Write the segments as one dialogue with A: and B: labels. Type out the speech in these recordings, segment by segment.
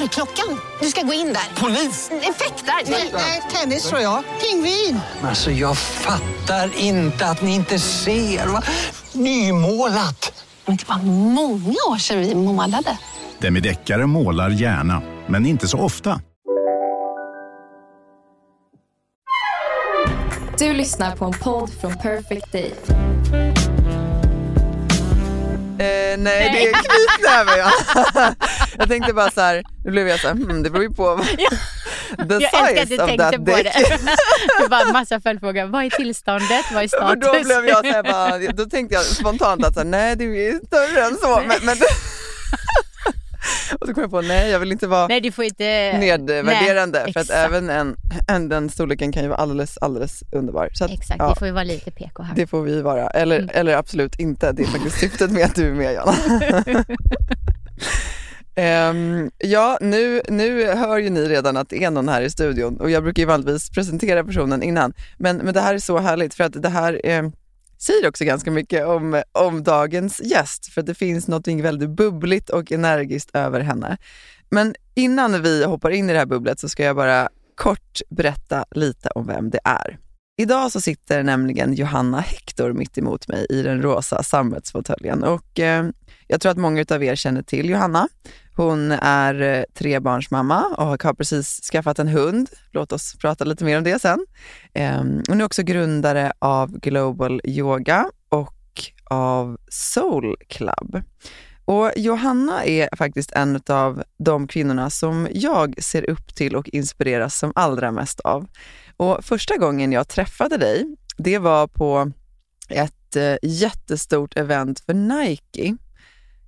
A: Dörrklockan. Du ska gå in där.
B: Polis?
A: Effektar?
B: Nej, tennis tror jag. Pingvin. Alltså jag fattar inte att ni inte ser. Va? Nymålat.
A: Men det var många år sedan vi målade.
C: Demideckare målar gärna, men inte så ofta.
D: Du lyssnar på en podd från Perfect Day.
E: Eh, nej, det är knytnäve. Ja. jag tänkte bara så här, nu blev jag så här, hmm, det beror ju på the
F: Jag älskar att du
E: size of
F: tänkte
E: that
F: på
E: dick.
F: det. Det var en massa följdfrågor. Vad är tillståndet? Vad är
E: Och
F: status?
E: då blev jag så här, bara, då tänkte jag spontant att så här, nej det är större än så. Men, men, och så kom jag på, nej jag vill inte vara
F: Nej, du får inte...
E: nedvärderande
F: Nej,
E: för att även en, en, den storleken kan ju vara alldeles, alldeles underbar. Så att,
F: Exakt,
E: ja,
F: det får ju vara lite PK här.
E: det får vi vara, eller,
F: Mm.
E: eller absolut inte. Det är faktiskt syftet med att du är med Jana. Um, ja, nu, nu hör ju ni redan att det är någon här i studion och jag brukar ju vanligtvis presentera personen innan. Men, men det här är så härligt för att det här eh, säger också ganska mycket om, om dagens gäst för att det finns något väldigt bubbligt och energiskt över henne. Men innan vi hoppar in i det här bubblet så ska jag bara kort berätta lite om vem det är. Idag så sitter nämligen Johanna Hector mitt emot mig i den rosa sammetsfåtöljen och eh, jag tror att många av er känner till Johanna. Hon är eh, trebarnsmamma och har precis skaffat en hund. Låt oss prata lite mer om det sen. Ehm, hon är också grundare av Global Yoga och av Soul Club. Och Johanna är faktiskt en av de kvinnorna som jag ser upp till och inspireras som allra mest av. Och första gången jag träffade dig, det var på ett eh, jättestort event för Nike.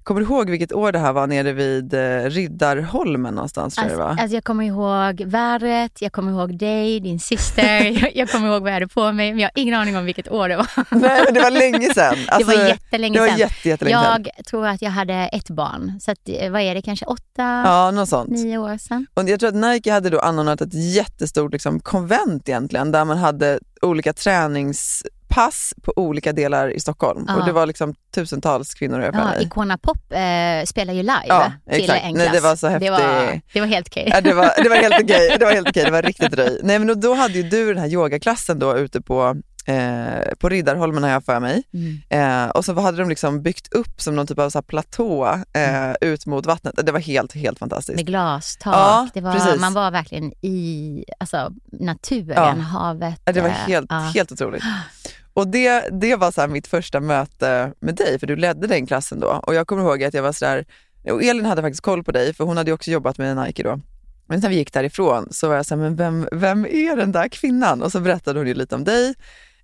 E: Kommer du ihåg vilket år det här var nere vid eh, Riddarholmen någonstans? Tror jag
F: Alltså, alltså jag kommer ihåg vädret, jag kommer ihåg dig, din syster, jag, jag kommer ihåg vad jag hade på mig, men jag har ingen aning om vilket år det var.
E: Nej, men det var länge sedan. Alltså,
F: det var jättelänge
E: det var
F: sedan.
E: jätte, jättelänge sedan.
F: jag tror att jag hade ett barn, så att, eh, vad är det, kanske åtta,
E: Ja, något sånt.
F: nio år sedan?
E: Och jag tror att Nike hade då anordnat ett jättestort liksom, konvent egentligen, där man hade olika träningspass på olika delar i Stockholm.
F: Ja.
E: Och det var liksom tusentals kvinnor jag
F: Ja. Icona Pop eh, spelar ju live
E: Ja,
F: till
E: exakt.
F: en
E: Nej,
F: klass.
E: det var så
F: Det
E: häftig-
F: var, det var helt okej.
E: Ja, det, var, det var helt okej, det var helt okej, det var riktigt röj. Nej men då, hade ju du den här yogaklassen då ute på, eh, på Riddarholmen har jag för mig.
F: Mm.
E: Eh, och så hade de liksom byggt upp som någon typ av så platå eh, ut mot vattnet. Det var helt, helt fantastiskt.
F: Med glastak.
E: Ja,
F: det var,
E: precis.
F: man var verkligen i alltså, naturen, havet.
E: Det var
F: eh,
E: helt, helt otroligt. Och det, det var så här mitt första möte med dig, för du ledde den klassen då. Och jag kommer ihåg att jag var sådär, och Elin hade faktiskt koll på dig, för hon hade ju också jobbat med Nike då. Men när vi gick därifrån så var jag såhär, men vem, vem är den där kvinnan? Och så berättade hon ju lite om dig.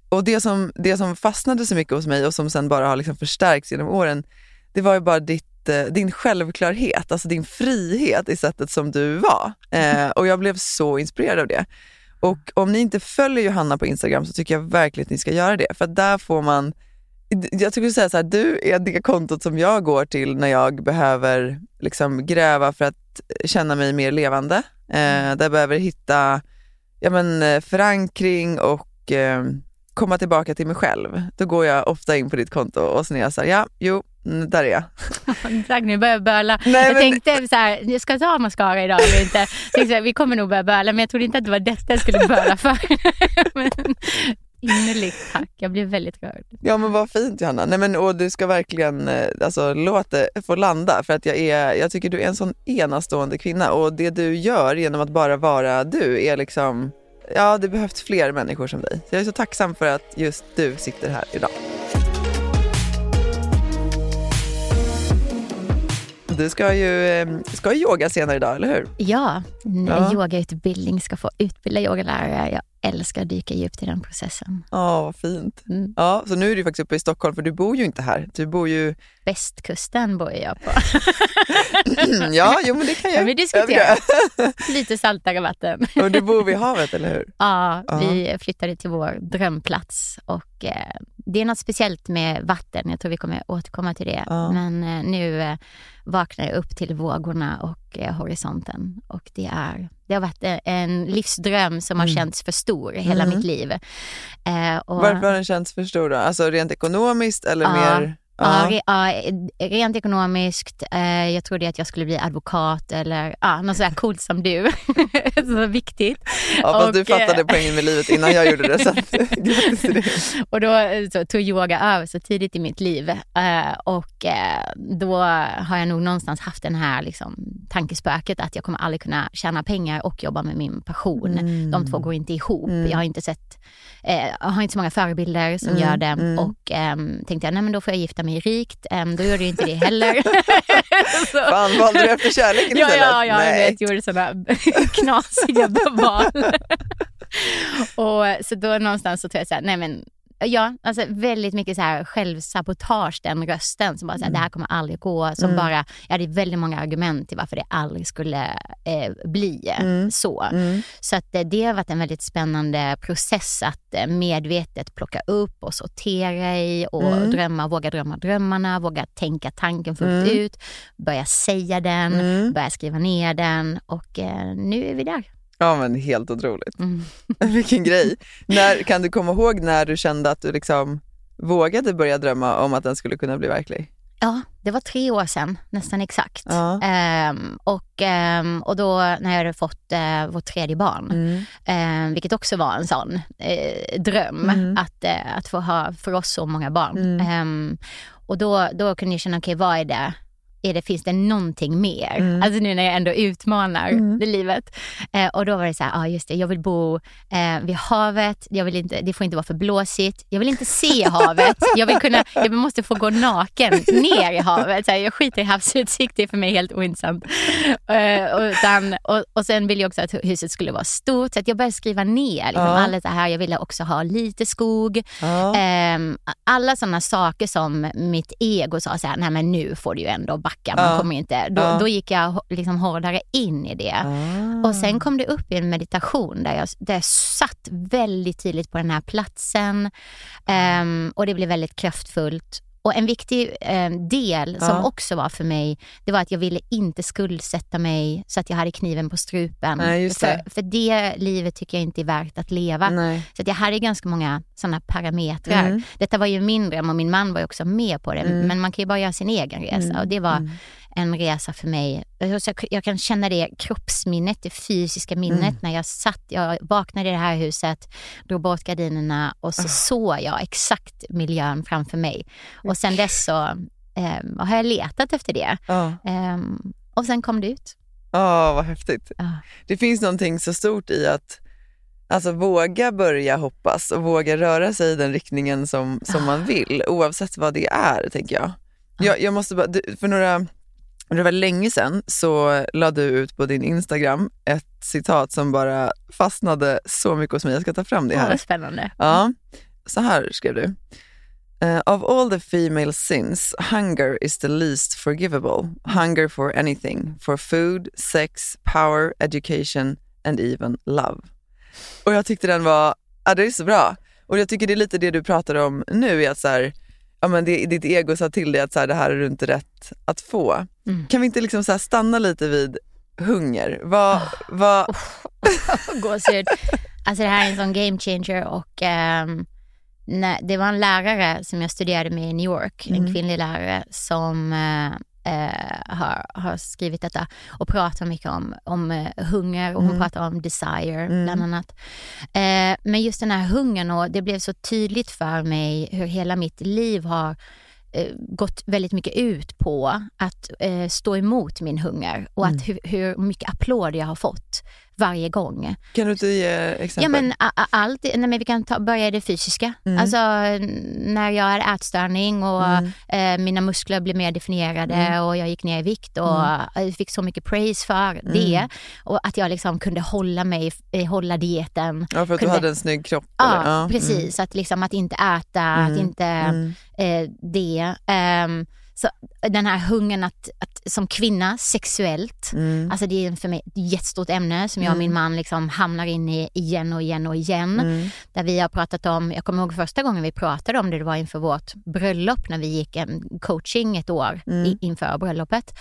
E: Och det som, det som fastnade så mycket hos mig och som sen bara har liksom förstärkts genom åren, det var ju bara ditt, eh, din självklarhet, alltså din frihet i sättet som du var. Eh, och jag blev så inspirerad av det. Och om ni inte följer Johanna på Instagram så tycker jag verkligen att ni ska göra det. För där får man, jag skulle säga så här, du är det kontot som jag går till när jag behöver liksom gräva för att känna mig mer levande. Eh, där jag behöver hitta ja, men, eh, förankring och eh, komma tillbaka till mig själv. Då går jag ofta in på ditt konto och så är jag så här, ja, jo, mm, där är jag.
F: Tack, nu börjar jag böla.
E: Nej,
F: jag
E: men-
F: tänkte så här, jag ska ta mascara idag eller inte. Tänkte här, vi kommer nog börja böla, men jag trodde inte att det var detta jag skulle böla för. men, innerligt tack, jag blev väldigt rörd.
E: Ja men vad fint Johanna. Nej, men, och du ska verkligen eh, alltså, låt det få landa för att jag, är, jag tycker du är en sån enastående kvinna och det du gör genom att bara vara du är liksom, ja det behövs fler människor som dig. Så jag är så tacksam för att just du sitter här idag. Du ska ju eh, ska ju yoga senare idag, eller hur?
F: Ja, en
E: Ja.
F: yogautbildning ska få utbilda yogalärare. Jag älskar att dyka djupt i den processen.
E: Ja, vad fint.
F: Mm.
E: Ja, så nu är du faktiskt uppe i Stockholm, för du bor ju inte här. Du bor ju...
F: Västkusten bor jag på.
E: ja, jo men det kan jag.
F: Ja, vi diskuterar. Lite saltare vatten.
E: Och du bor vid havet, eller hur?
F: Ja,
E: Ja.
F: vi flyttade till vår drömplats och eh, det är något speciellt med vatten. Jag tror vi kommer återkomma till det.
E: Ja.
F: Men eh, nu eh, vaknar jag upp till vågorna och eh, horisonten och det, är, det har varit en livsdröm som har
E: Mm.
F: känts för stor hela
E: Mm.
F: mitt liv. Eh, och,
E: Varför har den känts för stor då? Alltså rent ekonomiskt eller
F: Ja.
E: mer?
F: Ja, re, ja, rent ekonomiskt, eh, jag trodde att jag skulle bli advokat eller ja, något sådär coolt som du. så viktigt.
E: ja fast
F: och,
E: du fattade
F: eh,
E: poängen med livet innan jag gjorde det. Så att, grattis till det.
F: Och då eh, så, tog yoga över så tidigt i mitt liv. Eh, och eh, då har jag nog någonstans haft den här liksom, tankespöket att jag kommer aldrig kunna tjäna pengar och jobba med min passion.
E: Mm.
F: De två går inte ihop.
E: Mm.
F: Jag har inte sett eh, har inte så många förebilder som
E: Mm,
F: gör det.
E: mm.
F: Och ehm, tänkte jag, nej men då får jag gifta mig rikt. Um, då gjorde jag inte det heller. så,
E: Fan, valde du efter kärleken
F: ja,
E: istället?
F: ja, ja, jag
E: Nej.
F: vet, gjorde sådana knasiga val. och så då någonstans så tror jag så här, nej men Ja, alltså väldigt mycket så här självsabotage, den rösten som bara så här, det här kommer aldrig gå. Som
E: Mm.
F: bara, jag hade väldigt många argument till varför det aldrig skulle eh, bli
E: Mm.
F: så.
E: Mm.
F: Så att eh, det har varit en väldigt spännande process att eh, medvetet plocka upp och sortera i och
E: Mm.
F: drömma, våga drömma drömmarna, våga tänka tanken fullt
E: Mm.
F: ut, börja säga den,
E: Mm.
F: börja skriva ner den och eh, nu är vi där.
E: Ja men helt otroligt.
F: Mm.
E: Vilken grej. När, kan du komma ihåg när du kände att du liksom vågade börja drömma om att den skulle kunna bli verklig?
F: Ja, det var tre år sedan, nästan exakt.
E: Ja.
F: Ehm, och, ehm, och då när jag hade fått eh, vårt tredje barn,
E: Mm.
F: ehm, vilket också var en sån eh, dröm,
E: Mm.
F: att, eh, att få ha för oss så många barn.
E: Mm.
F: Ehm, och då, då kunde jag känna, okej vad är det? Är det, finns det någonting mer?
E: Mm.
F: Alltså nu när jag ändå utmanar
E: Mm.
F: det livet. Eh, och då var det så här, ja ah, just det, jag vill bo eh, vid havet, jag vill inte, det får inte vara för blåsigt, jag vill inte se havet, jag, vill kunna, jag måste få gå naken ner i havet. Så här, jag skiter i havsutsikt, det är för mig helt ointressant. Eh, och, utan, och, och sen ville jag också att huset skulle vara stort, så att jag började skriva ner liksom,
E: Ja.
F: alla så här, jag ville också ha lite skog.
E: Ja.
F: Ehm, alla sådana saker som mitt ego sa så här, nej men nu får du ju ändå backa, man
E: Ja.
F: kommer inte. Då,
E: Ja.
F: då gick jag liksom hårdare in i det.
E: Ah.
F: Och sen kom det upp i en meditation där jag, där jag satt väldigt tydligt på den här platsen Ehm, och det blev väldigt kraftfullt. Och en viktig ehm, del som
E: Ja.
F: också var för mig, det var att jag ville inte skuldsätta mig så att jag hade kniven på strupen.
E: Nej, det.
F: För, för det livet tycker jag inte är värt att leva.
E: Nej.
F: Så att jag hade ganska många sådana parametrar.
E: Mm.
F: Detta var ju min dröm och min man var också med på det.
E: Mm.
F: Men man kan ju bara göra sin egen resa
E: Mm.
F: och det var
E: Mm.
F: En resa för mig. Så jag, kan känna det kroppsminnet, det fysiska minnet
E: Mm.
F: när jag satt, jag vaknade i det här huset, drog bort gardinerna och
E: Ah.
F: så såg jag exakt miljön framför mig. Och sen dess så eh, har jag letat efter det.
E: Ja.
F: Eh, och sen kom det ut.
E: Ja, vad häftigt.
F: Ja.
E: Det finns någonting så stort i att alltså, våga börja hoppas och våga röra sig i den riktningen som, som man vill, oavsett vad det är, tänker jag. Jag, jag måste bara, för några, det var länge sedan så la du ut på din Instagram ett citat som bara fastnade så mycket hos mig. Jag ska ta fram det här.
F: vad spännande.
E: Ja, så här skrev du. Uh, of all the female sins, hunger is the least forgivable. Hunger for anything, for food, sex, power, education and even love. Och jag tyckte den var, ja det är så bra. Och jag tycker det är lite det du pratar om nu, är att så här, ja, men det, ditt ego sa till dig att så här, det här är du inte rätt att få.
F: Mm.
E: Kan vi inte liksom så stanna lite vid hunger? Vad, vad,
F: Gåshud. Alltså det här är en sån game changer och ehm, när, det var en lärare som jag studerade med i New York, en
E: Mm.
F: kvinnlig lärare som eh, eh, har, har skrivit detta och pratar mycket om, om eh, hunger och hon
E: Mm.
F: pratar om desire
E: Mm.
F: bland annat. Eh, men just den här hungern och det blev så tydligt för mig hur hela mitt liv har eh, gått väldigt mycket ut på att eh, stå emot min hunger och att hur, hur mycket applåder jag har fått varje gång.
E: Kan du inte ge exempel?
F: Ja men allt, nej, men vi kan ta, börja i det fysiska.
E: Mm.
F: Alltså när jag hade ätstörning och
E: Mm.
F: eh, mina muskler blev mer definierade
E: Mm.
F: och jag gick ner i vikt och jag fick så mycket praise för det. Och att jag liksom kunde hålla mig, eh, hålla dieten.
E: ja, för att
F: kunde-
E: du hade en snygg kropp?
F: Ja,
E: eller? mm.
F: precis. Att, liksom, att inte äta, att
E: Mm.
F: inte
E: Mm.
F: eh, det. Ehm, så den här hungern att, att som kvinna sexuellt,
E: Mm.
F: alltså det är för mig ett jättestort ämne som jag och min man liksom hamnar in i igen och igen och igen.
E: Mm.
F: Där vi har pratat om, jag kommer ihåg första gången vi pratade om det, det var inför vårt bröllop när vi gick en coaching ett år
E: Mm.
F: i, inför bröllopet.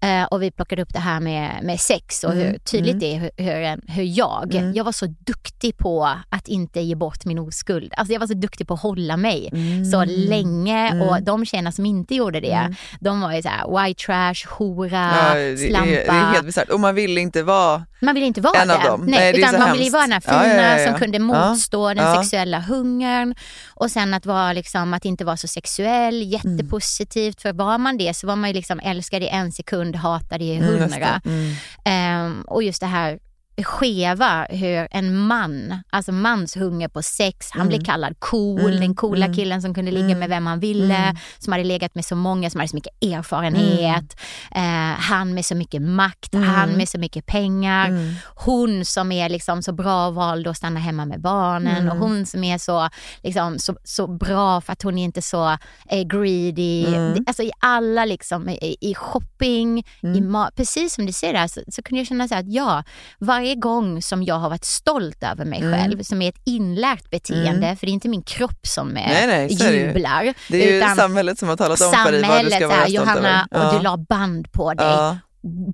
F: Eh, och vi plockade upp det här med, med sex och hur
E: Mm.
F: tydligt
E: Mm.
F: det är hur, hur, hur jag,
E: Mm.
F: jag var så duktig på att inte ge bort min oskuld. Alltså jag var så duktig på att hålla mig
E: Mm.
F: så länge
E: Mm.
F: och de tjejerna som inte gjorde det,
E: Mm.
F: De var ju så här white trash, hora,
E: Ja,
F: slampa.
E: det är helt bisarrt. Och man vill inte vara...
F: Man vill inte vara
E: en av
F: det.
E: dem.
F: Nej,
E: Nej,
F: utan man vill ju
E: hemskt.
F: vara den här fina
E: ja, ja,
F: som kunde motstå den sexuella hungern. Och sen att vara liksom, att inte vara så sexuell, jättepositivt. För var man det så var man ju liksom älskad i en sekund, hatad i
E: Mm, just
F: hundra.
E: det. Mm.
F: Ehm, och just det här skeva hur en man, alltså mans hunger på sex, han
E: Mm.
F: blir kallad cool,
E: Mm,
F: den coola
E: mm,
F: killen som kunde ligga
E: mm,
F: med vem han ville,
E: mm.
F: som hade legat med så många, som hade så mycket erfarenhet, eh, han med så mycket makt,
E: Mm.
F: han med så mycket pengar,
E: Mm.
F: hon som är liksom så bra och valde att stanna hemma med barnen
E: Mm.
F: och hon som är så, liksom, så, så bra för att hon är inte så eh, greedy.
E: Mm.
F: Alltså i alla liksom, i, i shopping, i
E: Mm.
F: precis som du säger där så, så kunde jag känna så här att ja, varje gång som jag har varit stolt över mig
E: Mm.
F: själv, som är ett inlärt beteende,
E: Mm.
F: för det är inte min kropp som eh,
E: Nej, nej, är ju.
F: jublar.
E: Det är ju samhället som har talat om för dig vad du ska vara stolt
F: Johanna,
E: över.
F: och du la band på dig
E: ja.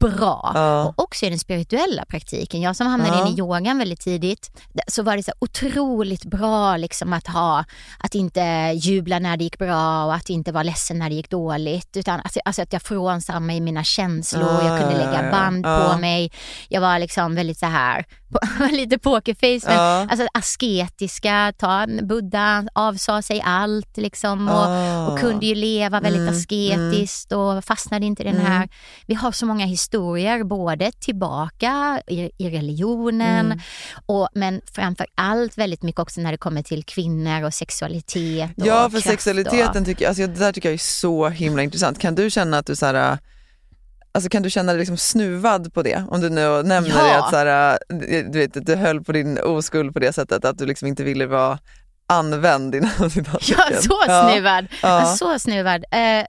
F: Bra.
E: Ja.
F: Och också i den spirituella praktiken. Jag som hamnade
E: Ja.
F: in i yogan väldigt tidigt, så var det så otroligt bra liksom att ha, att inte jubla när det gick bra och att inte vara ledsen när det gick dåligt. Utan alltså, alltså att jag frånsade mig mina känslor,
E: Ja,
F: jag kunde lägga band på mig. Jag var liksom väldigt så här, lite pokerface, men
E: Ja.
F: alltså asketiska, ta Buddha avsa sig allt liksom och,
E: Ah.
F: och kunde ju leva väldigt
E: Mm,
F: asketiskt och fastnade inte i den
E: Mm.
F: här... Vi har så många historier, både tillbaka i, i religionen,
E: Mm.
F: och, men framför allt väldigt mycket också när det kommer till kvinnor och sexualitet. Och
E: Ja, för sexualiteten
F: Och,
E: tycker jag, alltså det där tycker jag är så himla intressant. Kan du känna att du så här, äh, alltså kan du känna dig liksom snuvad på det? Om du nu nämner
F: Ja.
E: det att så här, äh, du, vet, du höll på din oskuld på det sättet, att du liksom inte ville vara använd inom citattecken.
F: ja, så snuvad.
E: Ja.
F: Ja, så snuvad. Eh,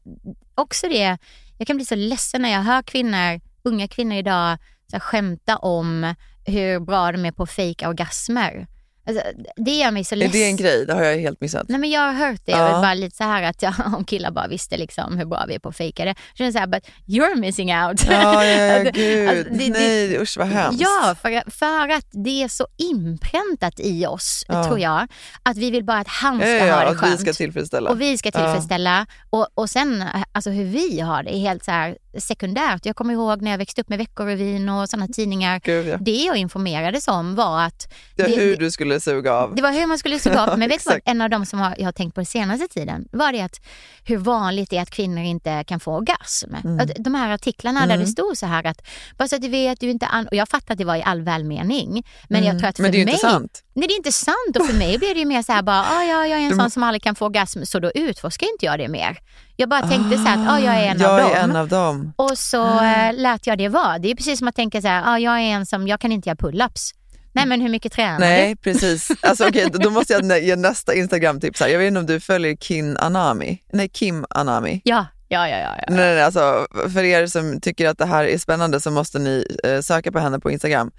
F: också det, jag kan bli så ledsen när jag hör kvinnor, unga kvinnor idag så här, skämta om hur bra de är på fake orgasmer. Alltså, det gör mig så
E: Är
F: ledsen.
E: det en grej? Det har jag helt missat.
F: Nej men jag har hört det,
E: Ja.
F: och bara lite så här att ja, om killar bara visste liksom hur bra vi är på att fejka det. Så känner jag så här, but you're missing out.
E: Ja, ja, ja
F: Alltså,
E: gud.
F: alltså, det- det-
E: Nej, usch vad hemskt.
F: Ja, för, för att det är så inpräntat i oss,
E: Ja.
F: tror jag, att vi vill bara att han ska
E: ja,
F: ha det skönt.
E: vi ska tillfredsställa.
F: Och vi ska tillfredsställa. Och, och sen alltså hur vi har det är helt så här sekundärt. Jag kommer ihåg när jag växte upp med Veckorevyn och sådana tidningar.
E: Gud, ja.
F: Det jag informerades om var att
E: Det
F: det-
E: hur du skulle suga av.
F: det var hur man skulle suga av. Men vet du vad, en av de som har, jag har tänkt på den senaste tiden var det att hur vanligt det är att kvinnor inte kan få orgasm.
E: Mm.
F: De här artiklarna där det stod så här att, bara så att du vet, du inte an-, och jag fattar att det var i all välmening. Men jag tror att för
E: Mm. Men det är
F: mig,
E: inte sant.
F: Nej det är inte sant och för mig blir det ju mer så här bara, ah, ja, jag är en sån som aldrig kan få orgasm så då utforskar inte jag det mer. Jag bara tänkte så här att ah, jag är en
E: jag
F: av
E: är
F: dem.
E: en av dem.
F: Och så eh, lät jag det vara. Det är precis som att tänka så här, ah, jag är en som, jag kan inte göra pull-ups. Nej men hur mycket tränar
E: Nej, precis. Alltså, okay, då måste jag ge nästa Instagram-tips. Jag vet inte om du följer Kim Anami? Nej, Kim Anami.
F: du? Ja, ja, ja. ja, ja.
E: Nej, nej, alltså, för er som tycker att det här är spännande så måste ni eh, söka på henne på Instagram.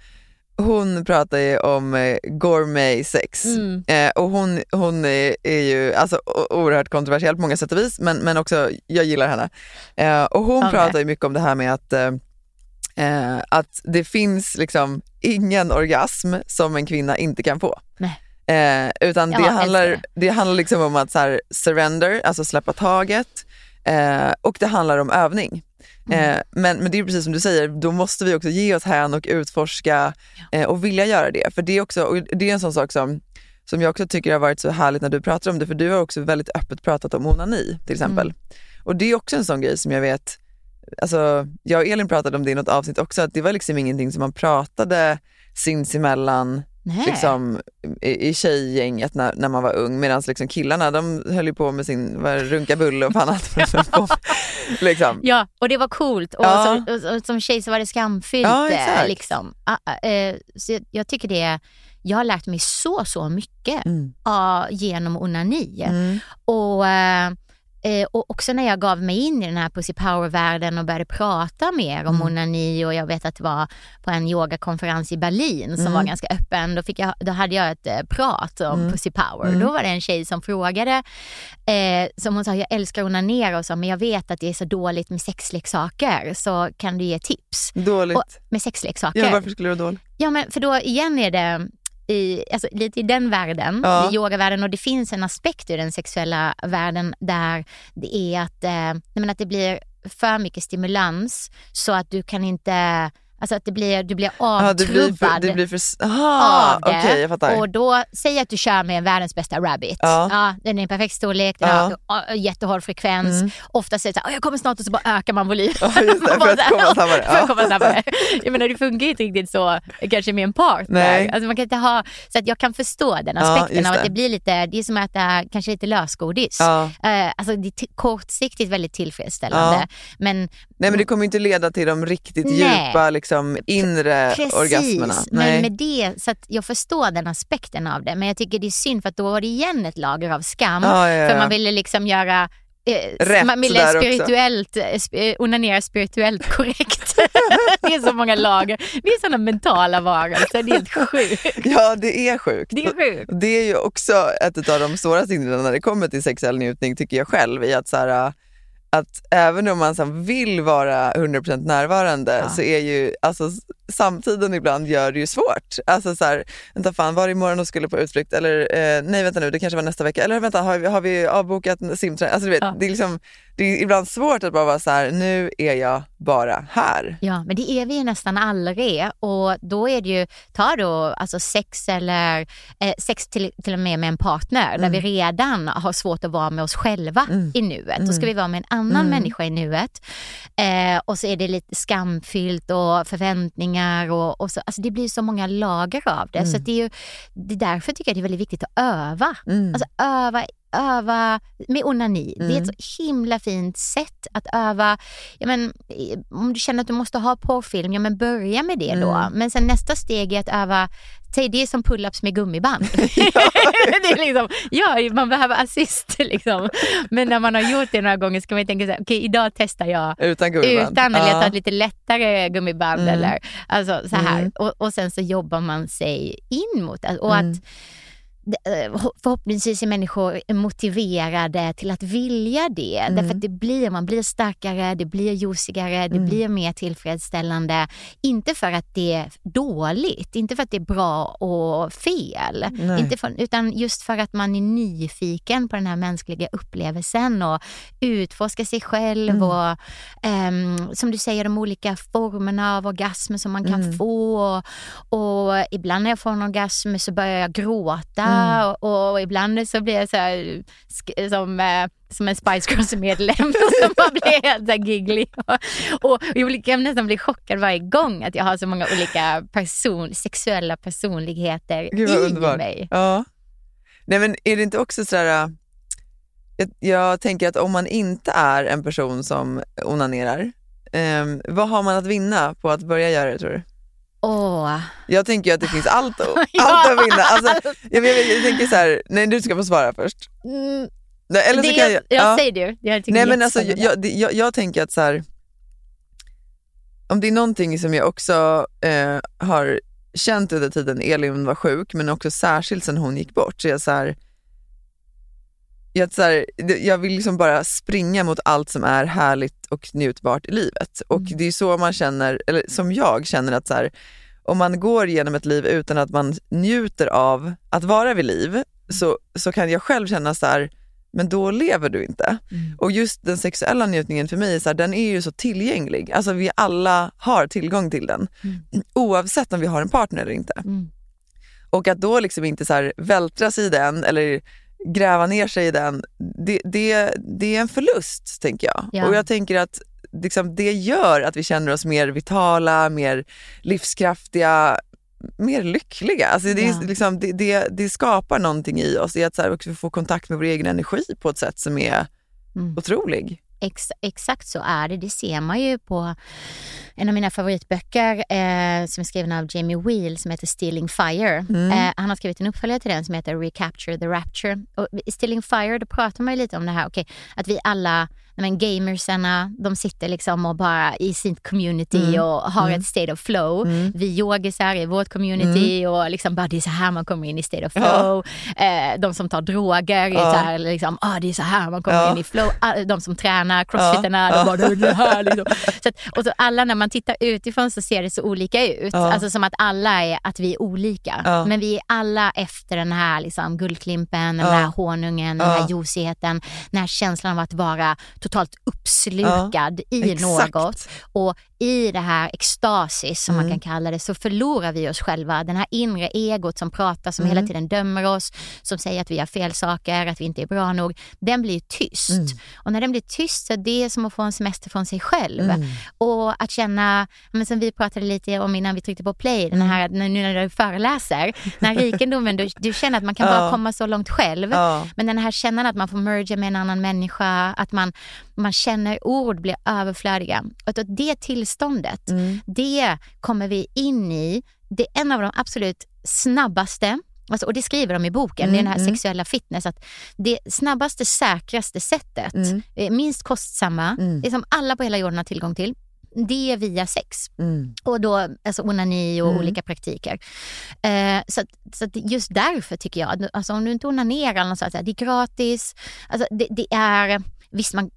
E: Hon pratar ju om eh, gourmet sex
F: Mm.
E: eh, och hon, hon är, är ju alltså, oerhört kontroversiell på många sätt och vis men, men också, jag gillar henne. Eh, och hon
F: Ja,
E: pratar ju mycket om det här med att, eh, eh, att det finns liksom ingen orgasm som en kvinna inte kan få. Eh, utan det handlar,
F: det.
E: det handlar liksom om att så här, surrender, alltså släppa taget eh, och det handlar om övning.
F: Mm.
E: Eh, men, men det är precis som du säger, då måste vi också ge oss hän och utforska eh, och vilja göra det. För det är, också, och det är en sån sak som, som jag också tycker har varit så härligt när du pratar om det, för du har också väldigt öppet pratat om onani till exempel.
F: Mm.
E: Och det är också en sån grej som jag vet, alltså, jag och Elin pratade om det i något avsnitt också, att det var liksom ingenting som man pratade sinsemellan
F: Nej.
E: liksom, i, i tjejgänget när, när man var ung medan liksom, killarna de höll på med sin runka bulle och fan liksom.
F: Ja, och det var coolt. Och,
E: Ja.
F: som, och, och som tjej så var det skamfyllt.
E: Ja,
F: eh, liksom. Ah, ah, eh, så jag, tycker det, jag har lärt mig så, så mycket
E: Mm.
F: ah, genom onani.
E: Mm.
F: Och, eh, och också när jag gav mig in i den här pussy power-världen och började prata mer om
E: Mm.
F: onani och jag vet att det var på en yogakonferens i Berlin som
E: Mm.
F: var ganska öppen. Då, fick jag, då hade jag ett eh, prat om
E: Mm.
F: pussy power.
E: Mm.
F: Då var det en tjej som frågade, eh, som hon sa, jag älskar onanera och så, men jag vet att det är så dåligt med sexleksaker, så kan du ge tips?
E: Dåligt.
F: Och, med sexleksaker?
E: ja, varför skulle det vara dåligt?
F: Ja, men för då igen är det i, alltså, lite i den världen,
E: Ja.
F: i yogavärlden och det finns en aspekt i den sexuella världen där det är att, eh, att det blir för mycket stimulans så att du kan inte, alltså att det blir, du blir
E: Ja, det blir för...
F: avtrubbad
E: Det blir för aha,
F: av det.
E: Okej, jag fattar.
F: och då, säg att du kör med världens bästa rabbit.
E: Ja.
F: den är en perfekt storlek, den
E: Ja.
F: har äh, jättehård frekvens.
E: Mm.
F: Ofta säger här, "Åh, jag kommer snart och så bara ökar man volym.
E: Ja, just det, för att komma snabbare.
F: för att
E: Ja.
F: komma snabbare. Jag menar det funkar ju inte riktigt så kanske med en partner.
E: Nej.
F: Alltså, man kan inte ha, så att jag kan förstå den
E: Ja,
F: aspekten
E: just
F: av att
E: det.
F: det blir lite, det är som att äta kanske lite lösgodis.
E: Ja.
F: Eh, alltså det är kortsiktigt väldigt tillfredsställande.
E: Ja.
F: Men
E: Nej men det kommer inte leda till de riktigt
F: Nej.
E: djupa liksom, inre orgasmerna.
F: Precis,
E: Nej.
F: men med det, så att jag förstår den aspekten av det. Men jag tycker det är synd för att då var det igen ett lager av skam.
E: Ja, ja, ja.
F: För man ville liksom göra Eh,
E: Rätt
F: man
E: också.
F: spirituellt, eh, sp- eh, onanera spirituellt korrekt. det är så många lager. Vi är sådana mentala varelser, det är helt sjukt.
E: Ja det är sjukt.
F: Det är sjukt.
E: Det är ju också ett av de svåraste hindren när det kommer till sexuell njutning tycker jag själv. I att, så här, att även om man så här, vill vara 100% närvarande
F: Ja.
E: så är ju alltså, samtiden ibland gör det ju svårt. Alltså så här, vänta fan var det imorgon och skulle på utflykt? Eller eh, nej vänta nu det kanske var nästa vecka. Eller vänta har vi, har vi avbokat simträning? Alltså, du vet,
F: Ja.
E: det, är liksom, det är ibland svårt att bara vara så här, nu är jag bara här.
F: Ja, men det är vi ju nästan aldrig och då är det ju, ta då alltså sex eller eh, sex till, till och med med en partner där vi redan har svårt att vara med oss själva
E: Mm.
F: i nuet. Då ska vi vara med en annan människa i nuet eh, och så är det lite skamfyllt och förväntningar och, och så, alltså det blir så många lager av det. Så det är ju, det är därför tycker jag det är väldigt viktigt att öva.
E: Mm.
F: Alltså öva, öva med onani. Det är ett så himla fint sätt att öva. Ja, men, om du känner att du måste ha porrfilm, ja men börja med det då.
E: Mm.
F: Men sen nästa steg är att öva Säg det är som pull-ups med gummiband. det är liksom, ja, man behöver assist. Liksom. Men när man har gjort det några gånger ska man ju tänka så här, okej idag testar jag
E: Utan gummiband.
F: utan, eller jag tar
E: Ja.
F: ett lite lättare gummiband.
E: Mm.
F: Eller, alltså, så här.
E: Mm.
F: Och, och sen så jobbar man sig in mot det. Och
E: Mm.
F: att eh, förhoppningsvis är människor motiverade till att vilja det.
E: Mm.
F: Därför att det blir, man blir starkare, det blir juicigare, det
E: Mm.
F: blir mer tillfredsställande. Inte för att det är dåligt, inte för att det är bra och fel.
E: Nej.
F: Inte för, utan just för att man är nyfiken på den här mänskliga upplevelsen och utforska sig själv
E: Mm.
F: och ehm, som du säger de olika formerna av orgasmer som man kan
E: Mm.
F: få. Och, och ibland när jag får en orgasm så börjar jag gråta
E: Mm.
F: och, och ibland så blir jag så här, som, eh, som en Spice Girls-medlem som bara blir helt så giggly. Och, och jag kan nästan bli chockad varje gång att jag har så många olika person, sexuella personligheter
E: Gud
F: i mig.
E: Ja. Nej men är det inte också sådär, äh, jag, jag tänker att om man inte är en person som onanerar, ehm, vad har man att vinna på att börja göra det tror du?
F: Åh,
E: Jag tänker att det finns allt, att-
F: Ja.
E: allt att vinna. Alltså, jag, jag, jag tänker så här, nej du ska få svara först.
F: Mm,
E: Eller
F: det,
E: så kan jag,
F: jag,
E: ja.
F: säger du. Jag
E: Nej
F: det är
E: men alltså, jag, det- jag, jag tänker att så här, om det är någonting som jag också eh, har känt under tiden Elin var sjuk, men också särskilt sen hon gick bort, så jag så här, jag, så här, jag vill liksom bara springa mot allt som är härligt och njutbart i livet. Och det är så man känner, eller som jag känner att så här, om man går genom ett liv utan att man njuter av att vara vid liv, så, så kan jag själv känna så här, men då lever du inte. Och just den sexuella njutningen för mig, så här, den är ju så tillgänglig. Alltså vi alla har tillgång till den. Oavsett om vi har en partner eller inte.
F: Mm.
E: Och att då liksom inte så här vältra sig i den eller gräva ner sig i den, det, det, det är en förlust tänker jag.
F: Ja.
E: Och jag tänker att liksom, det gör att vi känner oss mer vitala, mer livskraftiga, mer lyckliga. Alltså det,
F: Ja.
E: liksom, det, det, det skapar någonting i oss i att så här, också få kontakt med vår egen energi på ett sätt som är
F: Mm.
E: otrolig.
F: Ex, exakt så är det. Det ser man ju på en av mina favoritböcker eh, som är skriven av Jamie Wheel som heter Stealing Fire. Eh, han har skrivit en uppföljare till den som heter Recapture the Rapture. Och i Stealing Fire då pratar man ju lite om det här okej, att vi alla men gamersarna, de sitter liksom och bara i sitt community och har ett state of flow. Vi yogisar i vårt community och liksom bara det är så här man kommer in i state of flow. Eh, de som tar droger, är så här, liksom, ah, det är så här man kommer
E: Ja.
F: in i flow. Ah, De som tränar, crossfitterna, de bara det är det här. Liksom. Så att, och så alla när man tittar utifrån så ser det så olika ut.
E: Ja.
F: Alltså som att alla är, att vi är olika.
E: Ja.
F: Men vi är alla efter den här liksom, guldklimpen, den
E: Ja.
F: här honungen, den
E: Ja.
F: här juicigheten, den här känslan av att vara totalt uppslukad i
E: Exakt.
F: något. Och i det här extasis som man
E: Mm.
F: kan kalla det så förlorar vi oss själva. Den här inre egot som pratar, som
E: Mm.
F: hela tiden dömer oss, som säger att vi gör fel saker, att vi inte är bra nog. Den blir tyst.
E: Mm.
F: Och när den blir tyst så är det som att få en semester från sig själv.
E: Mm.
F: Och att känna, men som vi pratade lite om innan vi tryckte på play, den här, när- nu när du föreläser, den här rikedomen, du, du känner att man kan bara komma så långt själv. Men den här känslan att man får merga med en annan människa, att man, man känner ord blir överflödiga. Och att det tillståndet, det kommer vi in i. Det är en av de absolut snabbaste Alltså, och det skriver de i boken, det är den här sexuella fitness. Att det snabbaste, säkraste sättet, eh, minst kostsamma, det som alla på hela jorden har tillgång till, det är via sex.
E: Mm.
F: Och då alltså onani och olika praktiker. Eh, så så just därför tycker jag, alltså om du inte onanerar, eller något sånt, här, det är gratis. Alltså det, det är Visst, man,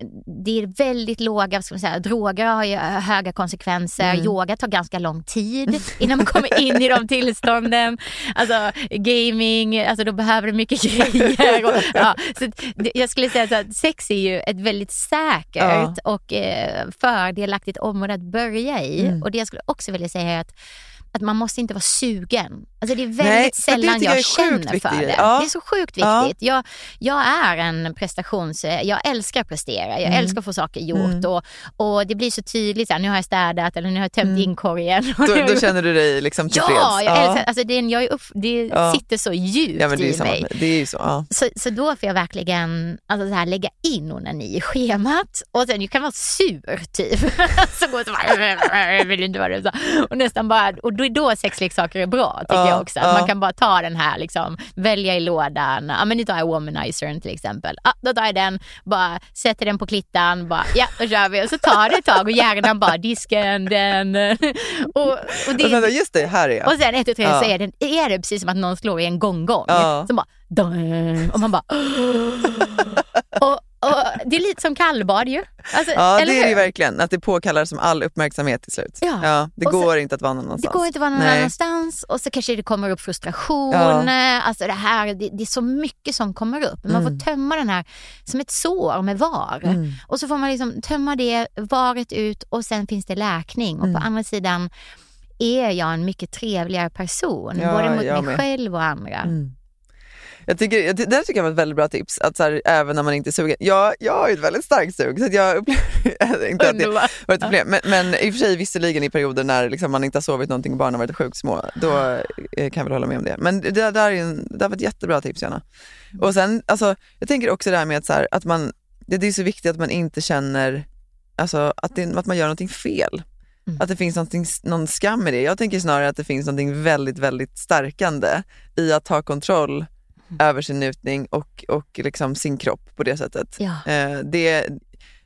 F: det är väldigt låga, ska man säga, droger har ju höga konsekvenser. Yoga tar ganska lång tid innan man kommer in i de tillstånden. Alltså gaming, alltså då behöver du mycket grejer. Och, ja, så jag skulle säga så att sex är ju ett väldigt säkert och eh, fördelaktigt område att börja i. Och det jag skulle också vilja säga är att att man måste inte vara sugen. Alltså det är väldigt
E: Nej,
F: sällan jag,
E: jag
F: känner för det.
E: Ja.
F: Det är så sjukt
E: Ja.
F: viktigt. Jag, jag är en prestations... Jag älskar att prestera. Jag
E: Mm.
F: älskar att få saker gjort. Och, och det blir så tydligt, så här, nu har jag städat eller nu har jag tömt inkorgen.
E: Då, då känner du dig liksom tillfreds?
F: Ja, jag älskar, alltså det, jag är upp, det
E: Ja.
F: sitter så djupt
E: Ja, men det är ju
F: i
E: samma.
F: mig.
E: Det är så. Ja.
F: Så, så då får jag verkligen alltså så här, lägga in onani i schemat och sen jag kan vara sur typ. så går det så bara, jag vill inte vara det. Och nästan bara, och då är då sexleksaker är bra tycker
E: Ja,
F: jag också.
E: Ja.
F: man kan bara ta den här liksom, välja i lådan. Ja men nu tar jag womanizern till exempel. Ja, då tar jag den, bara sätter den på klittan, bara ja då kör vi. Och så tar det ett tag och hjärnan bara disken, den. och, och det,
E: Och sen, just det, här är jag.
F: och sen ett, tu, tre
E: Ja.
F: så är det, är det precis som att någon slår i en gonggong.
E: Ja.
F: Som bara, dun, och man bara... och, och det är lite som kallbad ju. Alltså,
E: Ja, det är det verkligen. Att det påkallar som all uppmärksamhet till slut.
F: Ja.
E: det
F: Och så-
E: går inte att vara någon
F: Det
E: annanstans.
F: går inte att vara någon
E: Nej.
F: annanstans och så kanske det kommer upp frustration.
E: Ja.
F: Alltså det, här, det, det är så mycket som kommer upp. Man
E: Mm.
F: får tömma den här som ett sår med var. Och så får man liksom tömma det, varet ut och sen finns det läkning. Och
E: Mm.
F: på andra sidan är jag en mycket trevligare person.
E: Ja,
F: både mot mig
E: med.
F: själv och andra.
E: Mm. Jag tycker, jag- det där tycker jag var ett väldigt bra tips, att så här, även när man inte är sugen. Jag, jag har ju ett väldigt starkt sug, så jag upplever inte att det
F: Underbart.
E: var ett problem. Men, men i och för sig visserligen i perioder när liksom man inte har sovit någonting och barnen varit sjukt små, då eh, kan jag väl hålla med om det. Men det där, där är en, det där var ett jättebra tips Jana. Och sen, alltså, jag tänker också det här med att, så här, att man, det, det är så viktigt att man inte känner alltså, att, det, att man gör någonting fel. Att det finns någon skam i det. Jag tänker snarare att det finns någonting väldigt, väldigt stärkande i att ta kontroll över sin njutning och, och liksom sin kropp på det sättet.
F: Ja.
E: Eh, det,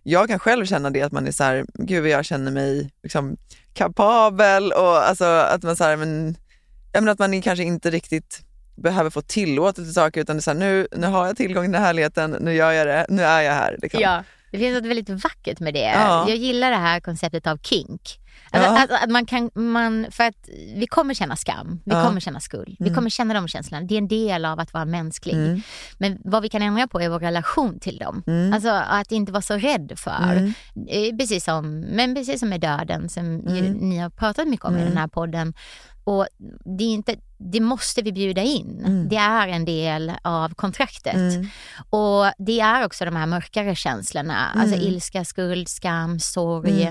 E: jag kan själv känna det att man är så här, gud jag känner mig liksom kapabel och alltså att man så här, men, jag menar att man kanske inte riktigt behöver få tillåtelse till saker utan det är så här, nu, nu har jag tillgång till den här härligheten, nu gör jag det, nu är jag här. Liksom.
F: Ja, det finns något väldigt vackert med det.
E: Ja.
F: Jag gillar det här konceptet av kink. Alltså,
E: Ja.
F: att, att man kan, man, för att vi kommer känna skam, vi
E: Ja.
F: kommer känna skuld, vi kommer känna de känslorna. Det är en del av att vara mänsklig.
E: Mm.
F: Men vad vi kan ändra på är vår relation till dem.
E: Mm.
F: Alltså att inte vara så rädd för. Eh, Precis som, men precis som med döden som
E: Mm.
F: ni har pratat mycket om i den här podden. Och det, är inte, det måste vi bjuda in.
E: Mm.
F: Det är en del av kontraktet.
E: Mm.
F: Och det är också de här mörkare känslorna, alltså ilska, skuld, skam, sorg.